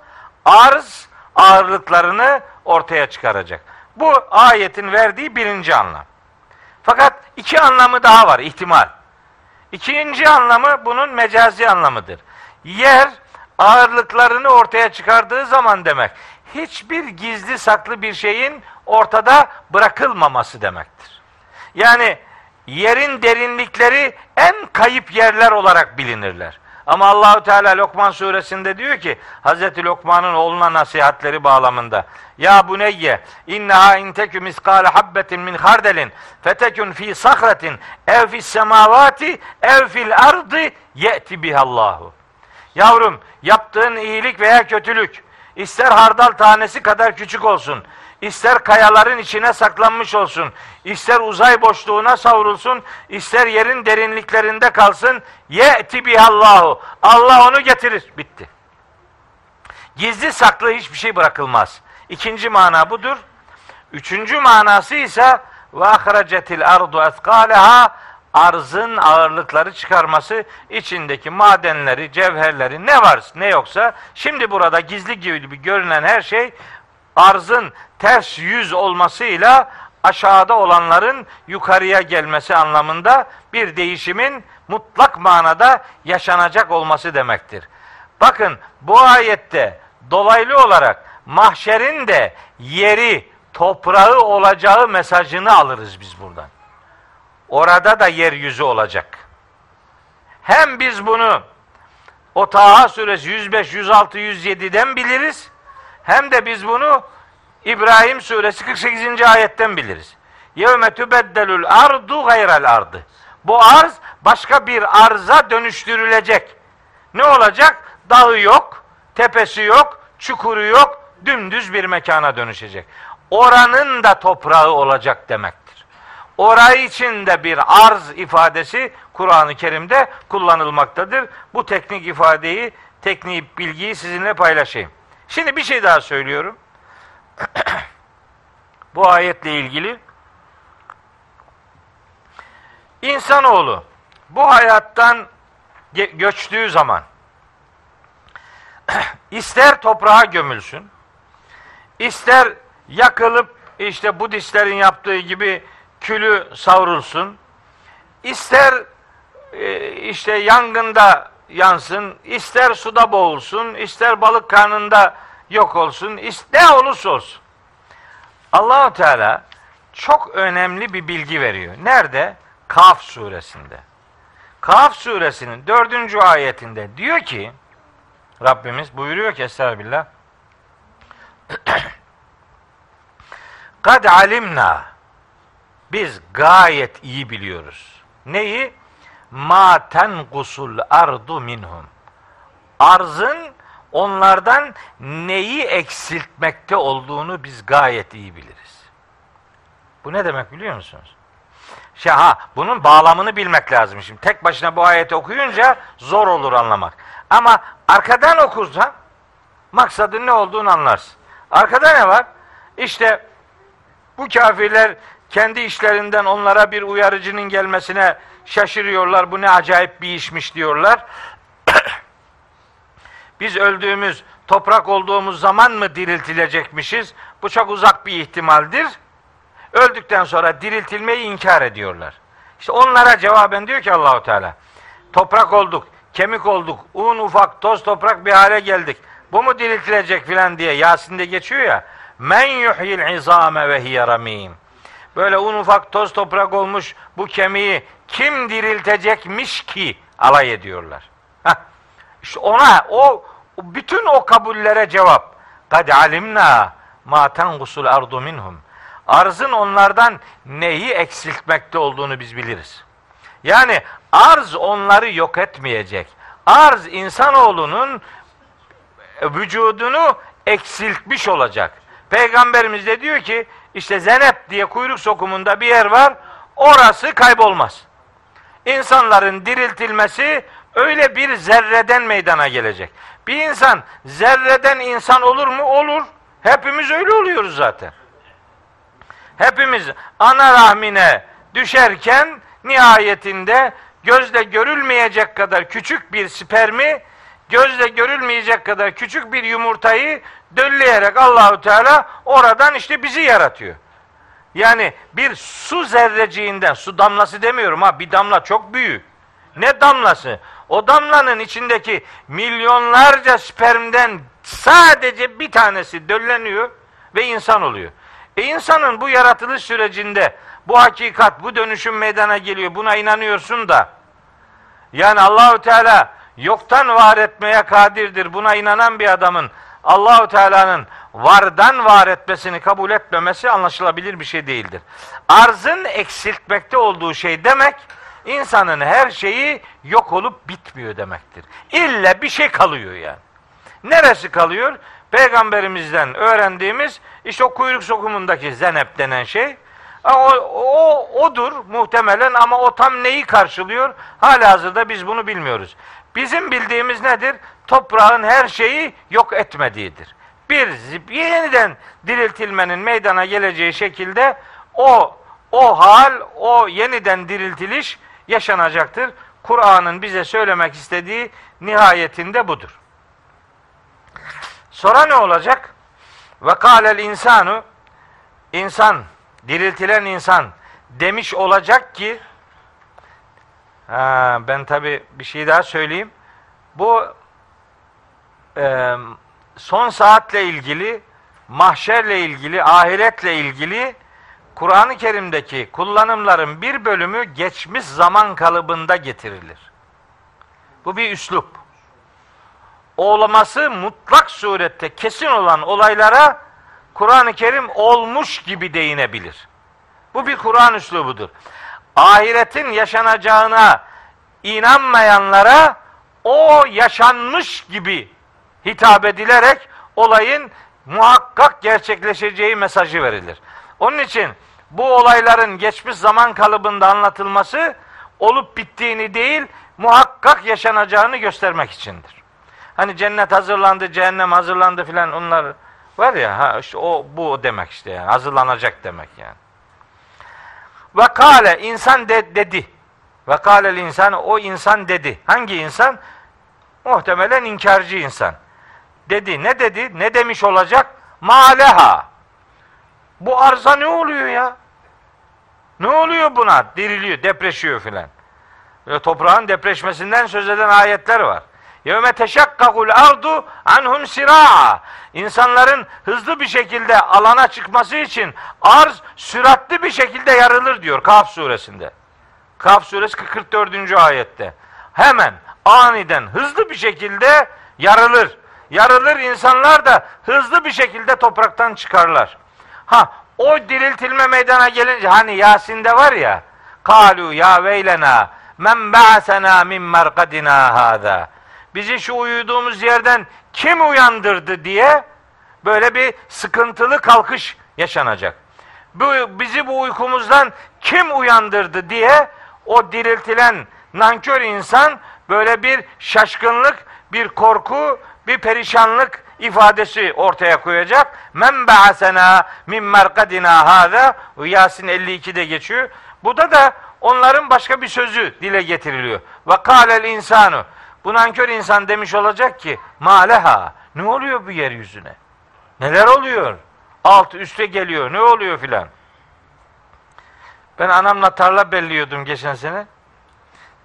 Arz ağırlıklarını ortaya çıkaracak. Bu ayetin verdiği birinci anlam. Fakat iki anlamı daha var ihtimal. İkinci anlamı bunun mecazi anlamıdır. Yer ağırlıklarını ortaya çıkardığı zaman demek. Hiçbir gizli saklı bir şeyin ortada bırakılmaması demektir. Yani yerin derinlikleri en kayıp yerler olarak bilinirler. Ama Allahu Teala Lokman suresinde diyor ki Hazreti Lokman'ın oğluna nasihatleri bağlamında Ya buneyye inneha intekü miskale habbetin min hardelin fetekün fi sahretin ev fis semavati ev fil ardı ye'ti bihallahu. Yavrum yaptığın iyilik veya kötülük ister hardal tanesi kadar küçük olsun ister kayaların içine saklanmış olsun, ister uzay boşluğuna savrulsun, ister yerin derinliklerinde kalsın, ye'ti bihallahu. Allah onu getirir. Bitti. Gizli saklı hiçbir şey bırakılmaz. İkinci mana budur. Üçüncü manası ise ve ahracetil ardu eskaleha arzın ağırlıkları çıkarması içindeki madenleri, cevherleri ne var ne yoksa şimdi burada gizli gibi görünen her şey arzın ters yüz olmasıyla aşağıda olanların yukarıya gelmesi anlamında bir değişimin mutlak manada yaşanacak olması demektir. Bakın bu ayette dolaylı olarak mahşerin de yeri, toprağı olacağı mesajını alırız biz buradan. Orada da yeryüzü olacak. Hem biz bunu o Taha suresi 105, 106, 107'den biliriz. Hem de biz bunu İbrahim suresi 48. ayetten biliriz. Yevme tübeddelül ardu gayrel ardı. Bu arz başka bir arza dönüştürülecek. Ne olacak? Dağı yok, tepesi yok, çukuru yok, dümdüz bir mekana dönüşecek. Oranın da toprağı olacak demektir. Orayı için de bir arz ifadesi Kur'an-ı Kerim'de kullanılmaktadır. Bu teknik ifadeyi, teknik bilgiyi sizinle paylaşayım. Şimdi bir şey daha söylüyorum. Bu ayetle ilgili insanoğlu bu hayattan göçtüğü zaman ister toprağa gömülsün, ister yakılıp işte Budistlerin yaptığı gibi külü savrulsun, ister e, işte yangında yansın, ister suda boğulsun, ister balık karnında yok olsun, ne olursa olsun. Allahu Teala çok önemli bir bilgi veriyor. Nerede? Kaf suresinde. Kaf suresinin dördüncü ayetinde diyor ki Rabbimiz buyuruyor ki Estağfirullah Kad alimna biz gayet iyi biliyoruz. Neyi? Ma tenqusul ardu minhum. Arzın onlardan neyi eksiltmekte olduğunu biz gayet iyi biliriz. Bu ne demek biliyor musunuz? Şey, ha, bunun bağlamını bilmek lazım. Şimdi tek başına bu ayeti okuyunca zor olur anlamak. Ama arkadan okursan maksadın ne olduğunu anlarsın. Arkada ne var? İşte bu kafirler kendi işlerinden onlara bir uyarıcının gelmesine şaşırıyorlar. Bu ne acayip bir işmiş diyorlar. Biz öldüğümüz, toprak olduğumuz zaman mı diriltilecekmişiz? Bu çok uzak bir ihtimaldir. Öldükten sonra diriltilmeyi inkar ediyorlar. İşte onlara cevaben diyor ki Allahu Teala, toprak olduk, kemik olduk, un ufak, toz toprak bir hale geldik. Bu mu diriltilecek filan diye Yasin'de geçiyor ya. Men yuhyil izame ve hiye ramim. Böyle un ufak toz toprak olmuş bu kemiği kim diriltecekmiş ki alay ediyorlar. Heh. İşte ona o bütün o kabullere cevap. Kad alimna ma tengusul ardu minhum. Arzın onlardan neyi eksiltmekte olduğunu biz biliriz. Yani arz onları yok etmeyecek. Arz insanoğlunun vücudunu eksiltmiş olacak. Peygamberimiz de diyor ki işte Zenep diye kuyruk sokumunda bir yer var. Orası kaybolmaz. İnsanların diriltilmesi öyle bir zerreden meydana gelecek. Bir insan zerreden insan olur mu? Olur. Hepimiz öyle oluyoruz zaten. Hepimiz ana rahmine düşerken nihayetinde gözle görülmeyecek kadar küçük bir spermi gözle görülmeyecek kadar küçük bir yumurtayı dölleyerek Allahu Teala oradan işte bizi yaratıyor. Yani bir su zerreciğinden, su damlası demiyorum ha, bir damla çok büyük. Ne damlası? O damlanın içindeki milyonlarca spermden sadece bir tanesi dölleniyor ve insan oluyor. E insanın bu yaratılış sürecinde bu hakikat, bu dönüşüm meydana geliyor. Buna inanıyorsun da yani Allahu Teala yoktan var etmeye kadirdir. Buna inanan bir adamın Allahu Teala'nın vardan var etmesini kabul etmemesi anlaşılabilir bir şey değildir. Arzın eksiltmekte olduğu şey demek insanın her şeyi yok olup bitmiyor demektir. İlle bir şey kalıyor yani. Neresi kalıyor? Peygamberimizden öğrendiğimiz işte o kuyruk sokumundaki zenep denen şey. O, o odur muhtemelen ama o tam neyi karşılıyor? Hala hazırda biz bunu bilmiyoruz. Bizim bildiğimiz nedir? Toprağın her şeyi yok etmediğidir. Bir yeniden diriltilmenin meydana geleceği şekilde o o hal, o yeniden diriltiliş yaşanacaktır. Kur'an'ın bize söylemek istediği nihayetinde budur. Sonra ne olacak? Ve kâlel insanu insan diriltilen insan demiş olacak ki ha, ben tabi bir şey daha söyleyeyim. Bu e, son saatle ilgili, mahşerle ilgili, ahiretle ilgili Kur'an-ı Kerim'deki kullanımların bir bölümü geçmiş zaman kalıbında getirilir. Bu bir üslup. Olması mutlak surette kesin olan olaylara Kur'an-ı Kerim olmuş gibi değinebilir. Bu bir Kur'an üslubudur. Ahiretin yaşanacağına inanmayanlara o yaşanmış gibi hitap edilerek olayın muhakkak gerçekleşeceği mesajı verilir. Onun için bu olayların geçmiş zaman kalıbında anlatılması olup bittiğini değil, muhakkak yaşanacağını göstermek içindir. Hani cennet hazırlandı, cehennem hazırlandı filan onlar var ya ha işte o bu demek işte yani hazırlanacak demek yani. Ve kale insan de, dedi. Ve kâlel insan o insan dedi. Hangi insan? Muhtemelen inkarcı insan. Dedi. Ne dedi? Ne demiş olacak? Maleha. Bu arza ne oluyor ya? Ne oluyor buna? Diriliyor, depreşiyor filan. Toprağın depreşmesinden söz eden ayetler var. Yevme teşakkakul ardu anhum siraa. İnsanların hızlı bir şekilde alana çıkması için arz süratli bir şekilde yarılır diyor Kaf suresinde. Kaf suresi 44. ayette. Hemen aniden hızlı bir şekilde yarılır. Yarılır insanlar da hızlı bir şekilde topraktan çıkarlar. Ha o diriltilme meydana gelince hani Yasin'de var ya kalu ya veylena men ba'sena min merkadina hada bizi şu uyuduğumuz yerden kim uyandırdı diye böyle bir sıkıntılı kalkış yaşanacak. Bu, bizi bu uykumuzdan kim uyandırdı diye o diriltilen nankör insan böyle bir şaşkınlık, bir korku, bir perişanlık ifadesi ortaya koyacak. Men ba'asena min merkadina hâzâ Yasin 52'de geçiyor. Bu da da onların başka bir sözü dile getiriliyor. Ve kâlel insanu bu nankör insan demiş olacak ki maleha ne oluyor bu yeryüzüne? Neler oluyor? Alt üste geliyor. Ne oluyor filan? Ben anamla tarla belliyordum geçen sene.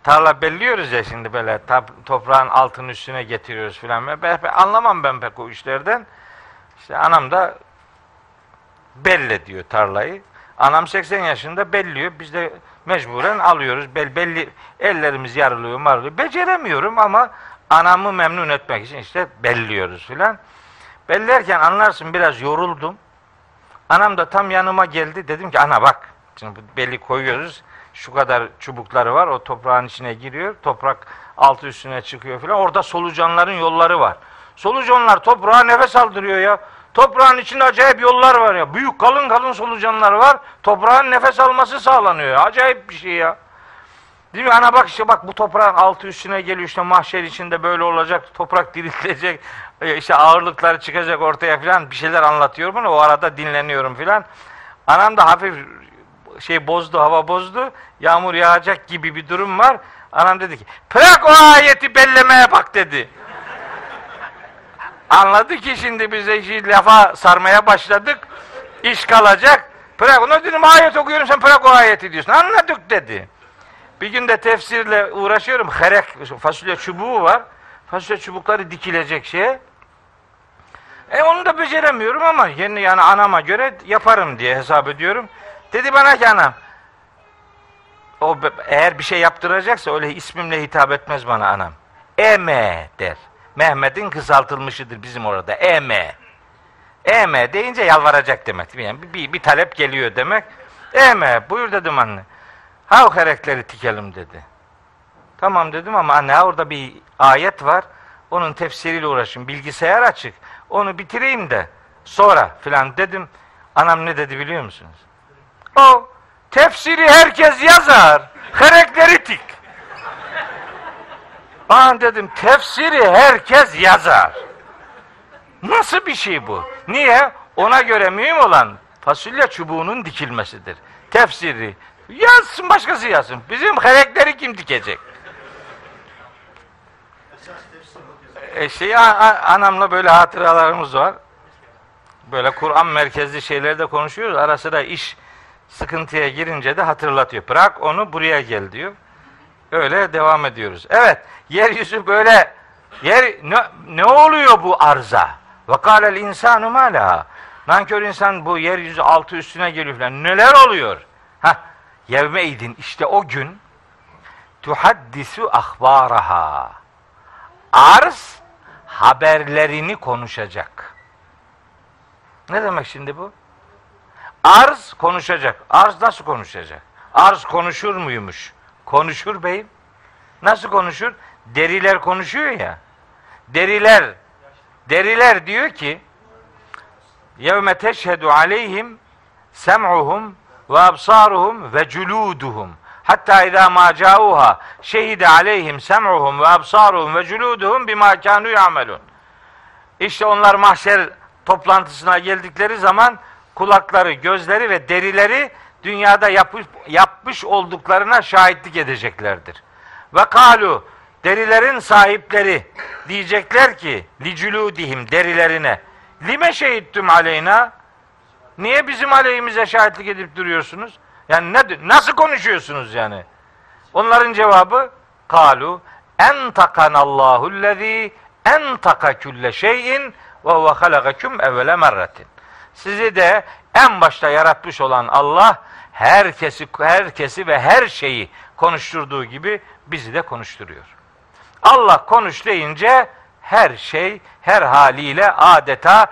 Tarla belliyoruz ya şimdi böyle toprağın altının üstüne getiriyoruz filan. Ben, anlamam ben pek o işlerden. İşte anam da belle diyor tarlayı. Anam 80 yaşında belliyor. Biz de mecburen alıyoruz. Bel, belli ellerimiz yarılıyor, marılıyor. Beceremiyorum ama anamı memnun etmek için işte belliyoruz filan. Bellerken anlarsın biraz yoruldum. Anam da tam yanıma geldi. Dedim ki ana bak. Şimdi belli koyuyoruz. Şu kadar çubukları var. O toprağın içine giriyor. Toprak altı üstüne çıkıyor filan. Orada solucanların yolları var. Solucanlar toprağa nefes aldırıyor ya. Toprağın içinde acayip yollar var ya. Büyük kalın kalın solucanlar var. Toprağın nefes alması sağlanıyor. Acayip bir şey ya. Değil mi? Ana bak işte bak bu toprağın altı üstüne geliyor işte mahşer içinde böyle olacak. Toprak diriltilecek. E, işte ağırlıkları çıkacak ortaya filan bir şeyler anlatıyor bana. O arada dinleniyorum filan. Anam da hafif şey bozdu, hava bozdu. Yağmur yağacak gibi bir durum var. Anam dedi ki, bırak o ayeti bellemeye bak dedi. Anladı ki şimdi bize işi lafa sarmaya başladık. İş kalacak. Bırak onu dedim ayet okuyorum sen bırak o ayeti diyorsun. Anladık dedi. Bir gün de tefsirle uğraşıyorum. Herek, fasulye çubuğu var. Fasulye çubukları dikilecek şeye. E onu da beceremiyorum ama yeni yani anama göre yaparım diye hesap ediyorum. Dedi bana ki anam o eğer bir şey yaptıracaksa öyle ismimle hitap etmez bana anam. Eme der. Mehmet'in kısaltılmışıdır bizim orada. Eme. Eme deyince yalvaracak demek. Yani bir, bir, talep geliyor demek. Eme buyur dedim anne. Ha o karakterleri tikelim dedi. Tamam dedim ama anne orada bir ayet var. Onun tefsiriyle uğraşın. Bilgisayar açık. Onu bitireyim de sonra filan dedim. Anam ne dedi biliyor musunuz? O tefsiri herkes yazar. Karakteri tik. Ben dedim tefsiri herkes yazar. Nasıl bir şey bu? Niye? Ona göre mühim olan fasulye çubuğunun dikilmesidir. Tefsiri yazsın başkası yazsın. Bizim karakteri kim dikecek? E şey, anamla böyle hatıralarımız var. Böyle Kur'an merkezli şeylerde konuşuyoruz. Ara sıra iş Sıkıntıya girince de hatırlatıyor. Bırak onu buraya gel diyor. Öyle devam ediyoruz. Evet, yeryüzü böyle yer ne, ne oluyor bu arza? Ve kâlel insanu mâ leha. Nankör insan bu yeryüzü altı üstüne geliyor falan. Neler oluyor? Ha, yevme işte o gün tuhaddisu ahbaraha. Arz haberlerini konuşacak. Ne demek şimdi bu? Arz konuşacak. Arz nasıl konuşacak? Arz konuşur muymuş? Konuşur beyim. Nasıl konuşur? Deriler konuşuyor ya. Deriler deriler diyor ki yevme teşhedü aleyhim sem'uhum ve absaruhum ve culuduhum hatta izâ mâ câuhâ şehide aleyhim sem'uhum ve absaruhum ve culuduhum bimâ kânû ya'melûn İşte onlar mahşer toplantısına geldikleri zaman kulakları, gözleri ve derileri dünyada yapmış, yapmış olduklarına şahitlik edeceklerdir. Ve kalu derilerin sahipleri diyecekler ki licüludihim derilerine lime şehittüm aleyna niye bizim aleyhimize şahitlik edip duruyorsunuz? Yani ne, nasıl konuşuyorsunuz yani? Onların cevabı kalu en takanallahu lezî en taka külle şeyin ve huve halakaküm evvele merretin. Sizi de en başta yaratmış olan Allah herkesi herkesi ve her şeyi konuşturduğu gibi bizi de konuşturuyor. Allah konuş deyince her şey her haliyle adeta